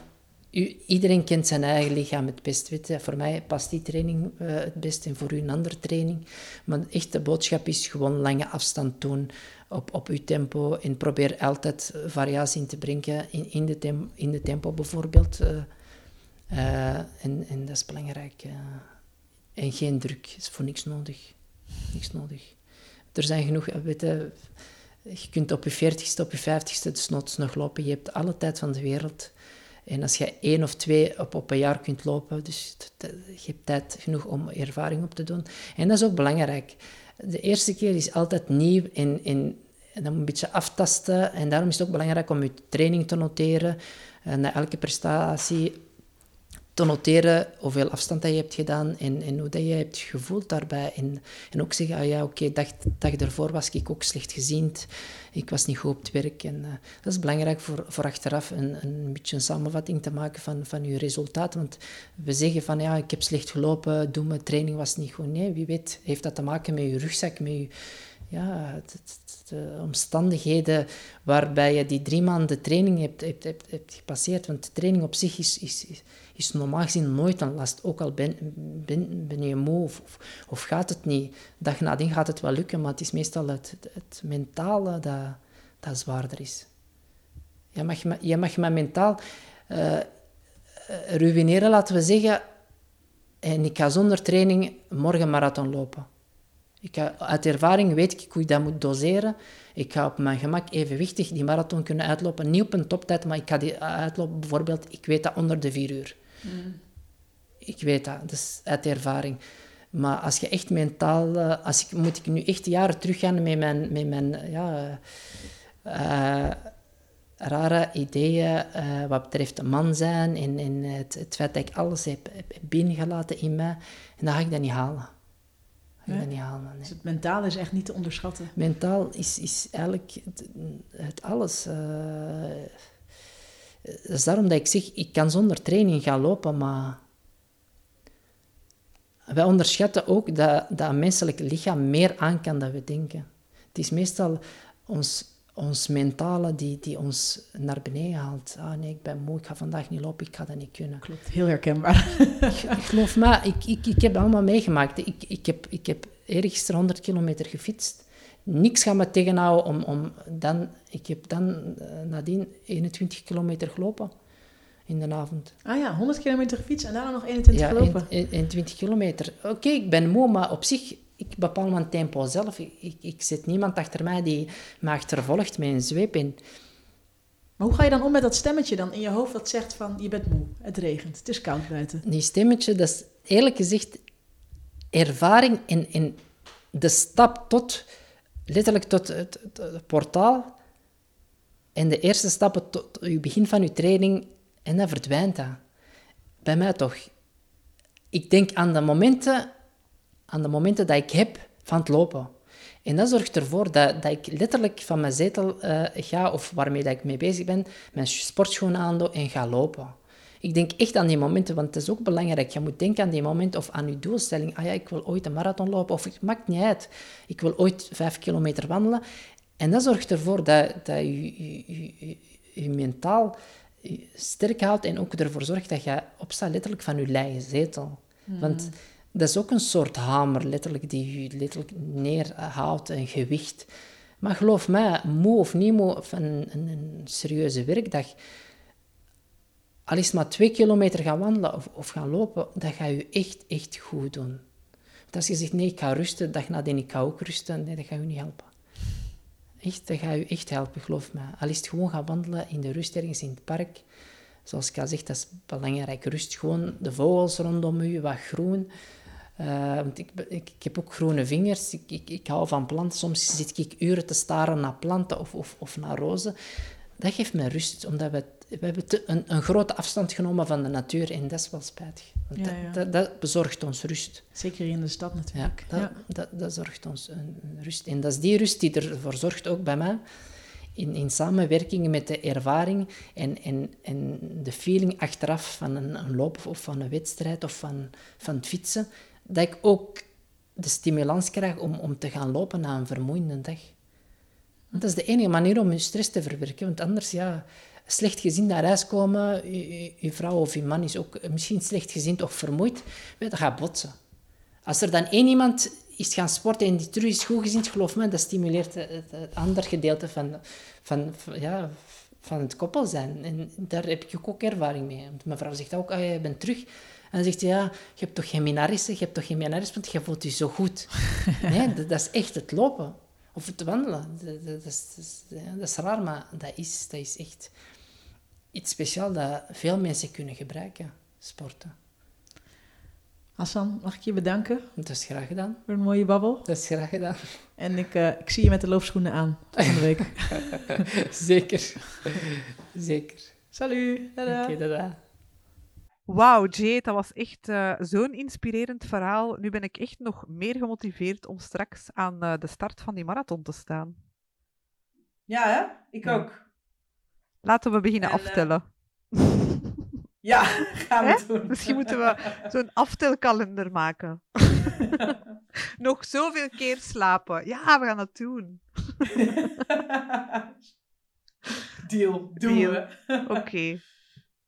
u, iedereen kent zijn eigen lichaam het best. Weet je. Voor mij past die training het best en voor u een andere training. Maar echt de boodschap is gewoon lange afstand doen op, op uw tempo en probeer altijd variatie in te brengen in, in, de, in de tempo bijvoorbeeld. Uh, uh, en, en dat is belangrijk. Uh, en geen druk, is voor niks nodig. Niks nodig. Er zijn genoeg, weet je, je kunt op je veertigste, op je vijftigste desnoods nog lopen. Je hebt alle tijd van de wereld. En als je één of twee op, op een jaar kunt lopen, dus je hebt tijd genoeg om ervaring op te doen. En dat is ook belangrijk de eerste keer is altijd nieuw en, en, moet je een beetje aftasten. En daarom is het ook belangrijk om je training te noteren. En eh, elke prestatie te noteren hoeveel afstand dat je hebt gedaan en, en hoe dat je hebt gevoeld daarbij. En, en ook zeggen, ah ja, oké, okay, dag, dag ervoor was ik ook slecht gezien. Ik was niet goed op het werk. En uh, dat is belangrijk voor, voor achteraf een, een beetje een samenvatting te maken van, van je resultaat. Want we zeggen van, ja, ik heb slecht gelopen, doe mijn training was niet goed. Nee, wie weet heeft dat te maken met je rugzak, met je ja, de, omstandigheden waarbij je die drie maanden training hebt, hebt, hebt, hebt gepasseerd. Want de training op zich is, is normaal gezien nooit een last. Ook al ben, ben, ben je moe of, of, gaat het niet. Dag nadien gaat het wel lukken, maar het is meestal het, het mentale dat, dat zwaarder is. Je mag, je mag me mentaal uh, ruïneren, laten we zeggen. En ik ga zonder training morgen marathon lopen. Ik uit ervaring weet ik hoe ik dat moet doseren. Ik ga op mijn gemak evenwichtig die marathon kunnen uitlopen. Niet op een toptijd, maar ik ga die uitlopen bijvoorbeeld, ik weet dat onder de vier uur. Mm. Ik weet dat, dus uit ervaring. Maar als je echt mentaal... Uh, als ik, moet ik nu echt jaren teruggaan met mijn, met mijn ja, uh, rare ideeën uh, wat betreft een man zijn en, en het, het, feit dat ik alles heb, heb binnengelaten in mij. En dan ga ik dat niet halen. Nee? niet halen, nee. Dus het mentaal is echt niet te onderschatten? Mentaal is, is eigenlijk het, het alles. Dat is daarom dat ik zeg, ik kan zonder training gaan lopen, maar wij onderschatten ook dat, dat een menselijk lichaam meer aan kan dan we denken. Het is meestal ons, ons mentale die, die ons naar beneden haalt. Ah nee, ik ben moe, ik ga vandaag niet lopen, ik ga dat niet kunnen. Klopt, heel herkenbaar. ik, geloof me, ik, ik, ik heb allemaal meegemaakt. Ik, ik, heb, ik heb ergens 100 kilometer gefietst niks gaat me tegenhouden om, om dan... Ik heb dan uh, nadien 21 kilometer gelopen in de avond. Ah ja, 100 kilometer gefietst en daarna nog 21 ja, gelopen? Ja, 21 kilometer. Oké, ik ben moe, maar op zich, ik bepaal mijn tempo zelf. Ik, ik, ik zet niemand achter mij die me achtervolgt met een zweep in. Maar hoe ga je dan om met dat stemmetje dan in je hoofd dat zegt van je bent moe, het regent, het is koud buiten? Die stemmetje, dat is eerlijk gezegd ervaring en, en de stap tot letterlijk tot het, portaal. En de eerste stappen tot het begin van je training. En dan verdwijnt dat. Bij mij toch. Ik denk aan de momenten, aan de momenten dat ik heb van het lopen. En dat zorgt ervoor dat, dat ik letterlijk van mijn zetel uh, ga, of waarmee dat ik mee bezig ben, mijn sportschoenen aandoe en ga lopen. Ik denk echt aan die momenten, want het is ook belangrijk. Je moet denken aan die momenten of aan je doelstelling. Ah ja, ik wil ooit een marathon lopen, of het maakt niet uit. Ik wil ooit vijf kilometer wandelen. En dat zorgt ervoor dat, dat je, je, je, je mentaal sterk houdt en ook ervoor zorgt dat je opstaat letterlijk van je lege zetel. Want dat is ook een soort hamer, letterlijk, die je letterlijk neerhoudt, een gewicht. Maar geloof mij, moe of niet moe van een, een, een serieuze werkdag, al is maar twee kilometer gaan wandelen of, of gaan lopen, dat gaat je echt, echt goed doen. Want als je zegt, nee, ik ga rusten, dag nadien, ik ga ook rusten, nee, dat gaat je niet helpen. Echt, dat gaat je echt helpen, geloof me. Al is het gewoon gaan wandelen in de rust ergens in het park. Zoals ik al zeg, dat is belangrijk. Rust gewoon, de vogels rondom u, wat groen. Uh, want ik, ik, ik, heb ook groene vingers. Ik, ik, ik hou van planten. Soms zit ik uren te staren naar planten of, of, of naar rozen. Dat geeft me rust, omdat we, we hebben te, een, een grote afstand genomen van de natuur en dat is wel spijtig. Want Ja, ja. Dat, dat, bezorgt ons rust. Zeker in de stad natuurlijk. dat, Ja. Dat, dat zorgt ons een, een rust. En dat is die rust die ervoor zorgt, ook bij mij, in, in samenwerking met de ervaring en, en, en de feeling achteraf van een, een loop of van een wedstrijd of van, van het fietsen, dat ik ook de stimulans krijg om, om te gaan lopen na een vermoeiende dag. Dat is de enige manier om je stress te verwerken. Want anders, ja, slecht gezien naar huis komen, je, je- je vrouw of je man is ook misschien slecht gezien of vermoeid, ja, dat gaat botsen. Als er dan één iemand is gaan sporten en die terug is goed gezien, geloof me, dat stimuleert het, het, het andere gedeelte van, van, van- ja, van het koppel zijn. En daar heb ik ook ervaring mee. Want mijn vrouw zegt ook, ah, je bent terug. En dan zegt hij, ja, je hebt toch geen minarissen? Je hebt toch geen minarissen, want je voelt je zo goed. [LAUGHS] nee, dat, dat is echt het lopen. Of het wandelen. Dat, dat, dat is, dat is raar, maar dat is, dat is echt iets speciaals dat veel mensen kunnen gebruiken, sporten. Hassan, mag ik je bedanken Dat is graag gedaan. voor een mooie babbel. Dat is graag gedaan. En ik, eh, ik zie je met de loopschoenen aan volgende week. [LAUGHS] Zeker. Zeker. Salut. Dada. Wauw, Jade, dat was echt eh, zo'n inspirerend verhaal. Nu ben ik echt nog meer gemotiveerd om straks aan eh, de start van die marathon te staan. Ja, hè? Ik Ja. ook. Laten we beginnen En, eh, aftellen. [LAUGHS] Ja, gaan we doen. Misschien moeten we zo'n aftelkalender maken. [LAUGHS] nog zoveel keer slapen. Ja, we gaan dat doen. [LAUGHS] Deal, doen Deal. we. Oké.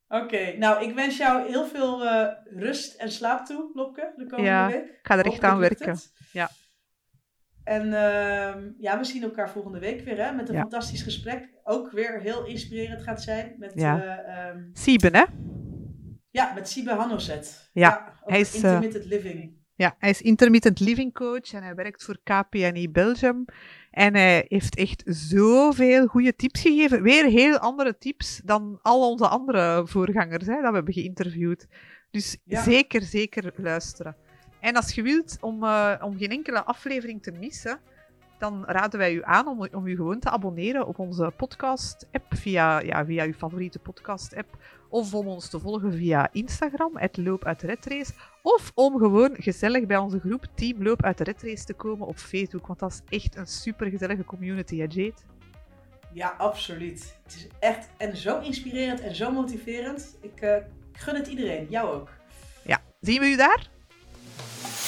Oké, nou ik wens jou heel veel eh, rust en slaap toe, Lopke, de komende Ja, week. Ik ga er echt aan werken. Ja. En ehm, ja, we zien elkaar volgende week weer hè, met een Ja. fantastisch gesprek. Ook weer heel inspirerend gaat zijn met, Ja. eh, ehm, Sieben, hè? ja, met Sibe Hannoset. Ja, hij is, eh, intermittent living. Ja, hij is intermittent living coach en hij werkt voor KPNI Belgium. En hij heeft echt zoveel goede tips gegeven. Weer heel andere tips dan al onze andere voorgangers hè, dat we hebben geïnterviewd. Dus Ja. zeker, zeker luisteren. En als je wilt om, eh, om geen enkele aflevering te missen, dan raden wij u aan om, om u gewoon te abonneren op onze podcast-app via, ja, via uw favoriete podcast-app. Of om ons te volgen via Instagram, het Loop uit de Redrace. Of om gewoon gezellig bij onze groep Team Loop uit de Redrace te komen op Facebook. Want dat is echt een super gezellige community, hè Jade? Ja, absoluut. Het is echt en zo inspirerend en zo motiverend. Ik eh, gun het iedereen, jou ook. Ja, zien we u daar? Thank you.